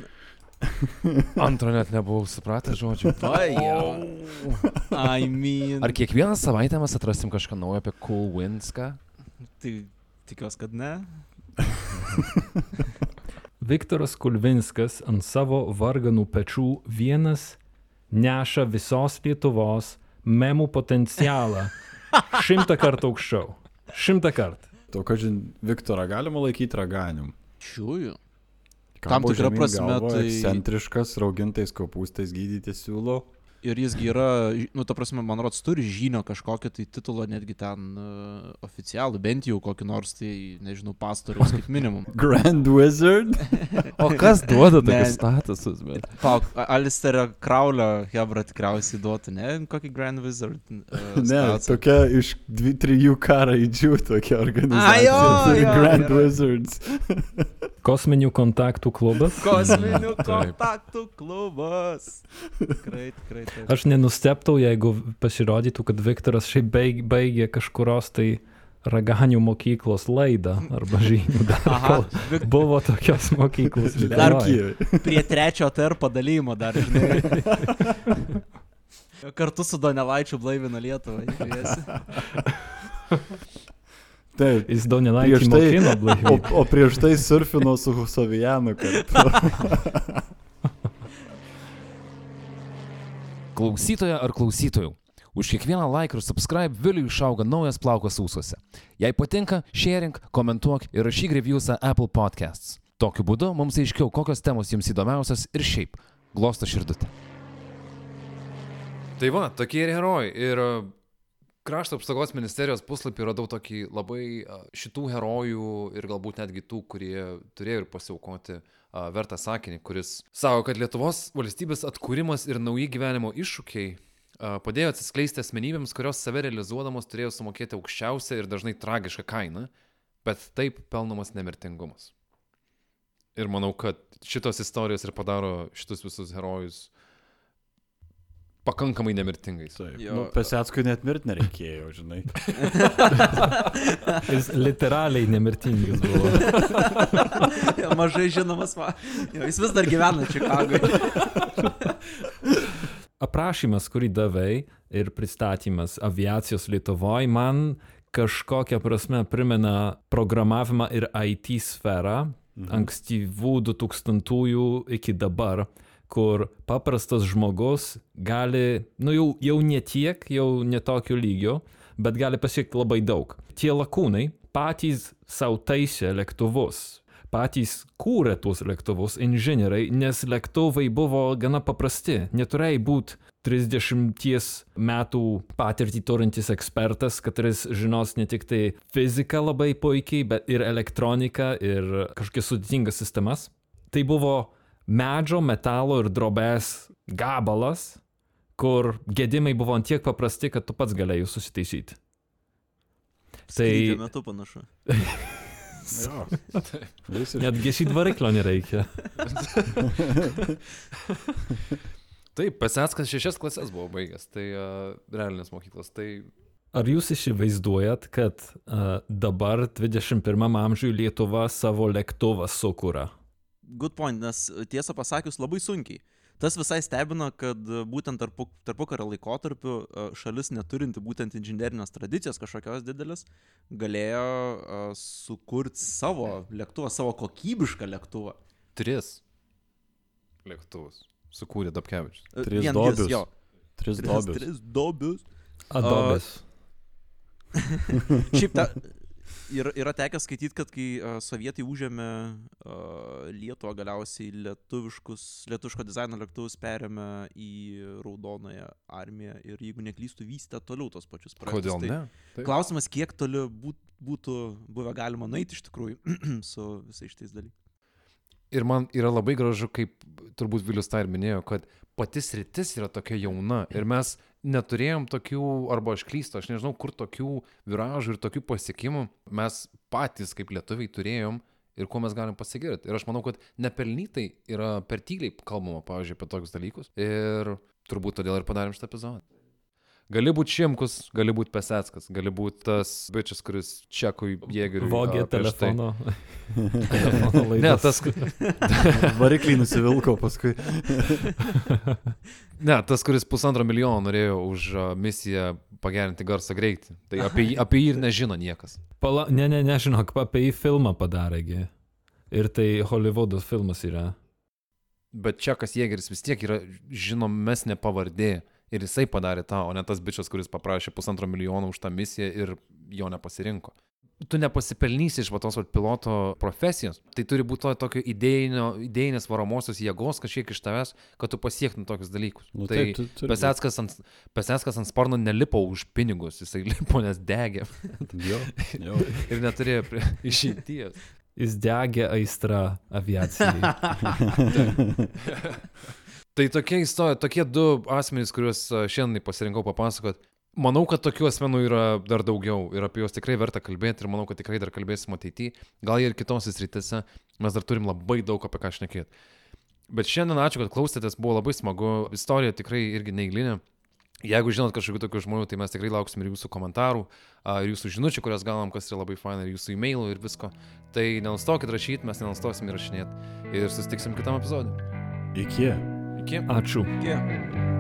Antro net nebuvau supratęs žodžių. *laughs* I mean. Ar kiekvieną savaitę mes atrasim kažką naujo apie Cool Winską? Tai tikiuosi, kad ne. *laughs* Viktoras Kulvinskas ant savo varganų pečių vienas neša visos Lietuvos memų potencialą šimtą kartų aukščiau. Šimtą kartų. To, kad žin, Viktorą galima laikyti raganium. Šiųjų. Tam tikra prasme galva, tai- Ekscentriškas, raugintais kopūstais gydyti siūlo. Ir jisgi yra, nu, ta prasme, man rodos, turi žynio kažkokią tai titulą, netgi ten uh, oficialų, bent jau kokį nors, tai, nežinau, pastorius kaip minimum. *laughs* Grand Wizard. *laughs* O kas duoda tokius statusus? Bet? Pauk, Alisterio Kraulio Hebra tikriausiai duotų, ne? Kokį Grand Wizard. Uh, *laughs* Ne, tokia iš dvi, trijų karaidžių tokia organizacija. jo, turi jo, Grand yra. Wizards. Kosminių kontaktų klubas. Kosminių kontaktų klubas. Tikrai, tikrai. Taip. Aš nenusteptau, jeigu pasirodytų, kad Viktoras šiaip baig, baigė kažkurios tai raganių mokyklos laidą arba žinių *laughs* Aha, Buvo tokios mokyklos. Dar. Kijeve. prie trečio tarp padalymo dar, žinai. Kartu su Donelaičiu blaivina Lietuvą. *laughs* Taip. Jis Donelaitį tai, mokino *laughs* o, blaivybę. o prieš tai surfino su Husovijanu kartu. *laughs* Klausytoja ar klausytojų, už kiekvieną like ir subscribe Viliui išauga naujas plaukas ūsuose. Jei patinka, sharing, komentuok ir rašyk reviewsą Apple Podcasts. Tokiu būdu mums aiškiau, kokios temos jums įdomiausios ir šiaip glosto širdutę. Tai va, tokie ir herojai. Ir krašto apsaugos ministerijos puslapį radau tokį labai šitų herojų ir galbūt netgi tų, kurie turėjo ir pasiaukoti vertą sakinį, kuris savo, kad Lietuvos valstybės atkūrimas ir nauji gyvenimo iššūkiai padėjo atsiskleisti asmenybėms, kurios save realizuodamos turėjo sumokėti aukščiausią ir dažnai tragišką kainą, bet taip pelnomas nemirtingumas. Ir manau, kad šitos istorijos ir padaro šitus visus herojus pakankamai nemirtingais. Taip. Jo. Nu, Pesetskui net mirt nereikėjo, žinai. *laughs* Jis literaliai nemirtingas buvo. Mažai žinomas, va. Jo, jis vis dar gyvena Čikagoje. Aprašymas, kurį davai ir pristatymas aviacijos Lietuvoje man kažkokią prasme primena programavimą ir IT sferą mhm. ankstyvų 2000-ųjų iki dabar, kur paprastas žmogus gali, nu jau, jau ne tiek, jau netokio lygio, bet gali pasiekti labai daug. Tie lakūnai patys savo taisė lėktuvus, patys kūrė tuos lėktuvus, inžinieriai, nes lėktuvai buvo gana paprasti, neturėjai būti 30 metų patirtį turintis ekspertas, kuris žinos ne tik tai fiziką labai puikiai, bet ir elektroniką ir kažkokias sudėtingas sistemas. Tai buvo medžio, metalo ir drobės gabalas, kur gedimai buvo ant tiek paprasti, kad tu pats galėjai susitaisyti. Tai metu panašu. Jo. *laughs* Visiškai. net gesyti variklio nereikia. *laughs* Taip, Pesetskas šešias klases buvo baigęs, tai uh, realinės mokyklos. Tai Ar jūs įsivaizduojat, kad uh, dabar 21 amžiuje Lietuva savo lėktuvą sukuria? Good point, nes tiesą pasakius labai sunkiai. Tas visai stebina, kad būtent tarpu, tarpukario laikotarpiu e, šalis neturinti būtent inžinerinės tradicijos kažkokios didelis, galėjo sukurti savo lėktuvą, savo kokybišką lėktuvą. tris lėktuvus sukūrė Dabkevičius. E, Tris vien dobius. jis. Tris Tris, dobius. tris dobius. Adobės. *laughs* Šiaip ta, yra, yra tekę skaityti, kad kai uh, sovietai užėmė uh, Lietuvą, galiausiai lietuviškus, lietuviško dizaino lėktuvus perėmė į Raudonąją armiją ir jeigu neklystų, vystė toliau tos pačius projektus. Kodėl tai ne? Taip. Klausimas, kiek toli būt, būtų buvę galima nueiti iš tikrųjų *clears throat* su visais šitais dalykais. Ir man yra labai gražu, kaip turbūt Vilius tą ir minėjo, kad pati sritis yra tokia jauna ir mes neturėjom tokių, arba aš klystu, aš nežinau, kur tokių viražų ir tokių pasiekimų mes patys kaip lietuviai turėjom ir kuo mes galim pasigirti. Ir aš manau, kad nepelnytai yra per tyliai kalbama, pavyzdžiui, apie tokius dalykus. Ir turbūt todėl ir padarėm šitą epizodą. Gali būti Šimkus, gali būti Pesetskas, gali būti tas bičias, kuris čekui jėgeriui. Vogė tai- telefono. *laughs* telefono Ne, tas, *laughs* Variklį nusivilko paskui. *laughs* Ne, tas, kuris pusantro milijono norėjo už misiją pagerinti garso greitį. Tai apie jį, apie jį ir nežino niekas. Pala... Ne, ne, nežinok, apie jį filmą padarėgi. Ir tai Hollywoodo filmas yra. Bet Čekas Jėgeris vis tiek yra žinomesnė pavardė. Ir jisai padarė tą, o ne tas bičias, kuris paprašė pusantro milijono už tą misiją ir jo nepasirinko. Tu nepasipelnysi iš va tos vat piloto profesijos. Tai turi būti to tokio idėjinio, idėjinės varomosios jėgos kažkiek iš tavęs, kad tu pasiektum tokius dalykus. Nu, tai taip, tu turi Pesetskas ant, Pesetskas ant sparno nelipo už pinigus, jisai lipo, nes degė *laughs* Jo, jo. *laughs* ir neturėjo prie- *laughs* išeities. Jis degė aistra aviacijai. Tai tokia istorija, tokie du asmenys, kuriuos šiandien pasirinkau papasakot. Manau, kad tokių asmenų yra dar daugiau ir apie juos tikrai verta kalbėti ir manau, kad tikrai dar kalbėsim ateityje. Gal ir kitose sritise mes dar turim labai daug apie ką šnekėti. Bet šiandien ačiū, kad klausėtės, buvo labai smagu. Istorija tikrai irgi neįlinė. Jeigu žinot kažkokių tokių žmonių, tai mes tikrai lauksim ir jūsų komentarų, ir jūsų žinučių, kurias gaunam, kas yra labai faina, ir jūsų e-mailų ir visko. Tai nenustokit rašyti, mes nenustosim įrašinėti. Ir susitiksim kitam epizodui. Iki. Iki. Ačiū. Yeah.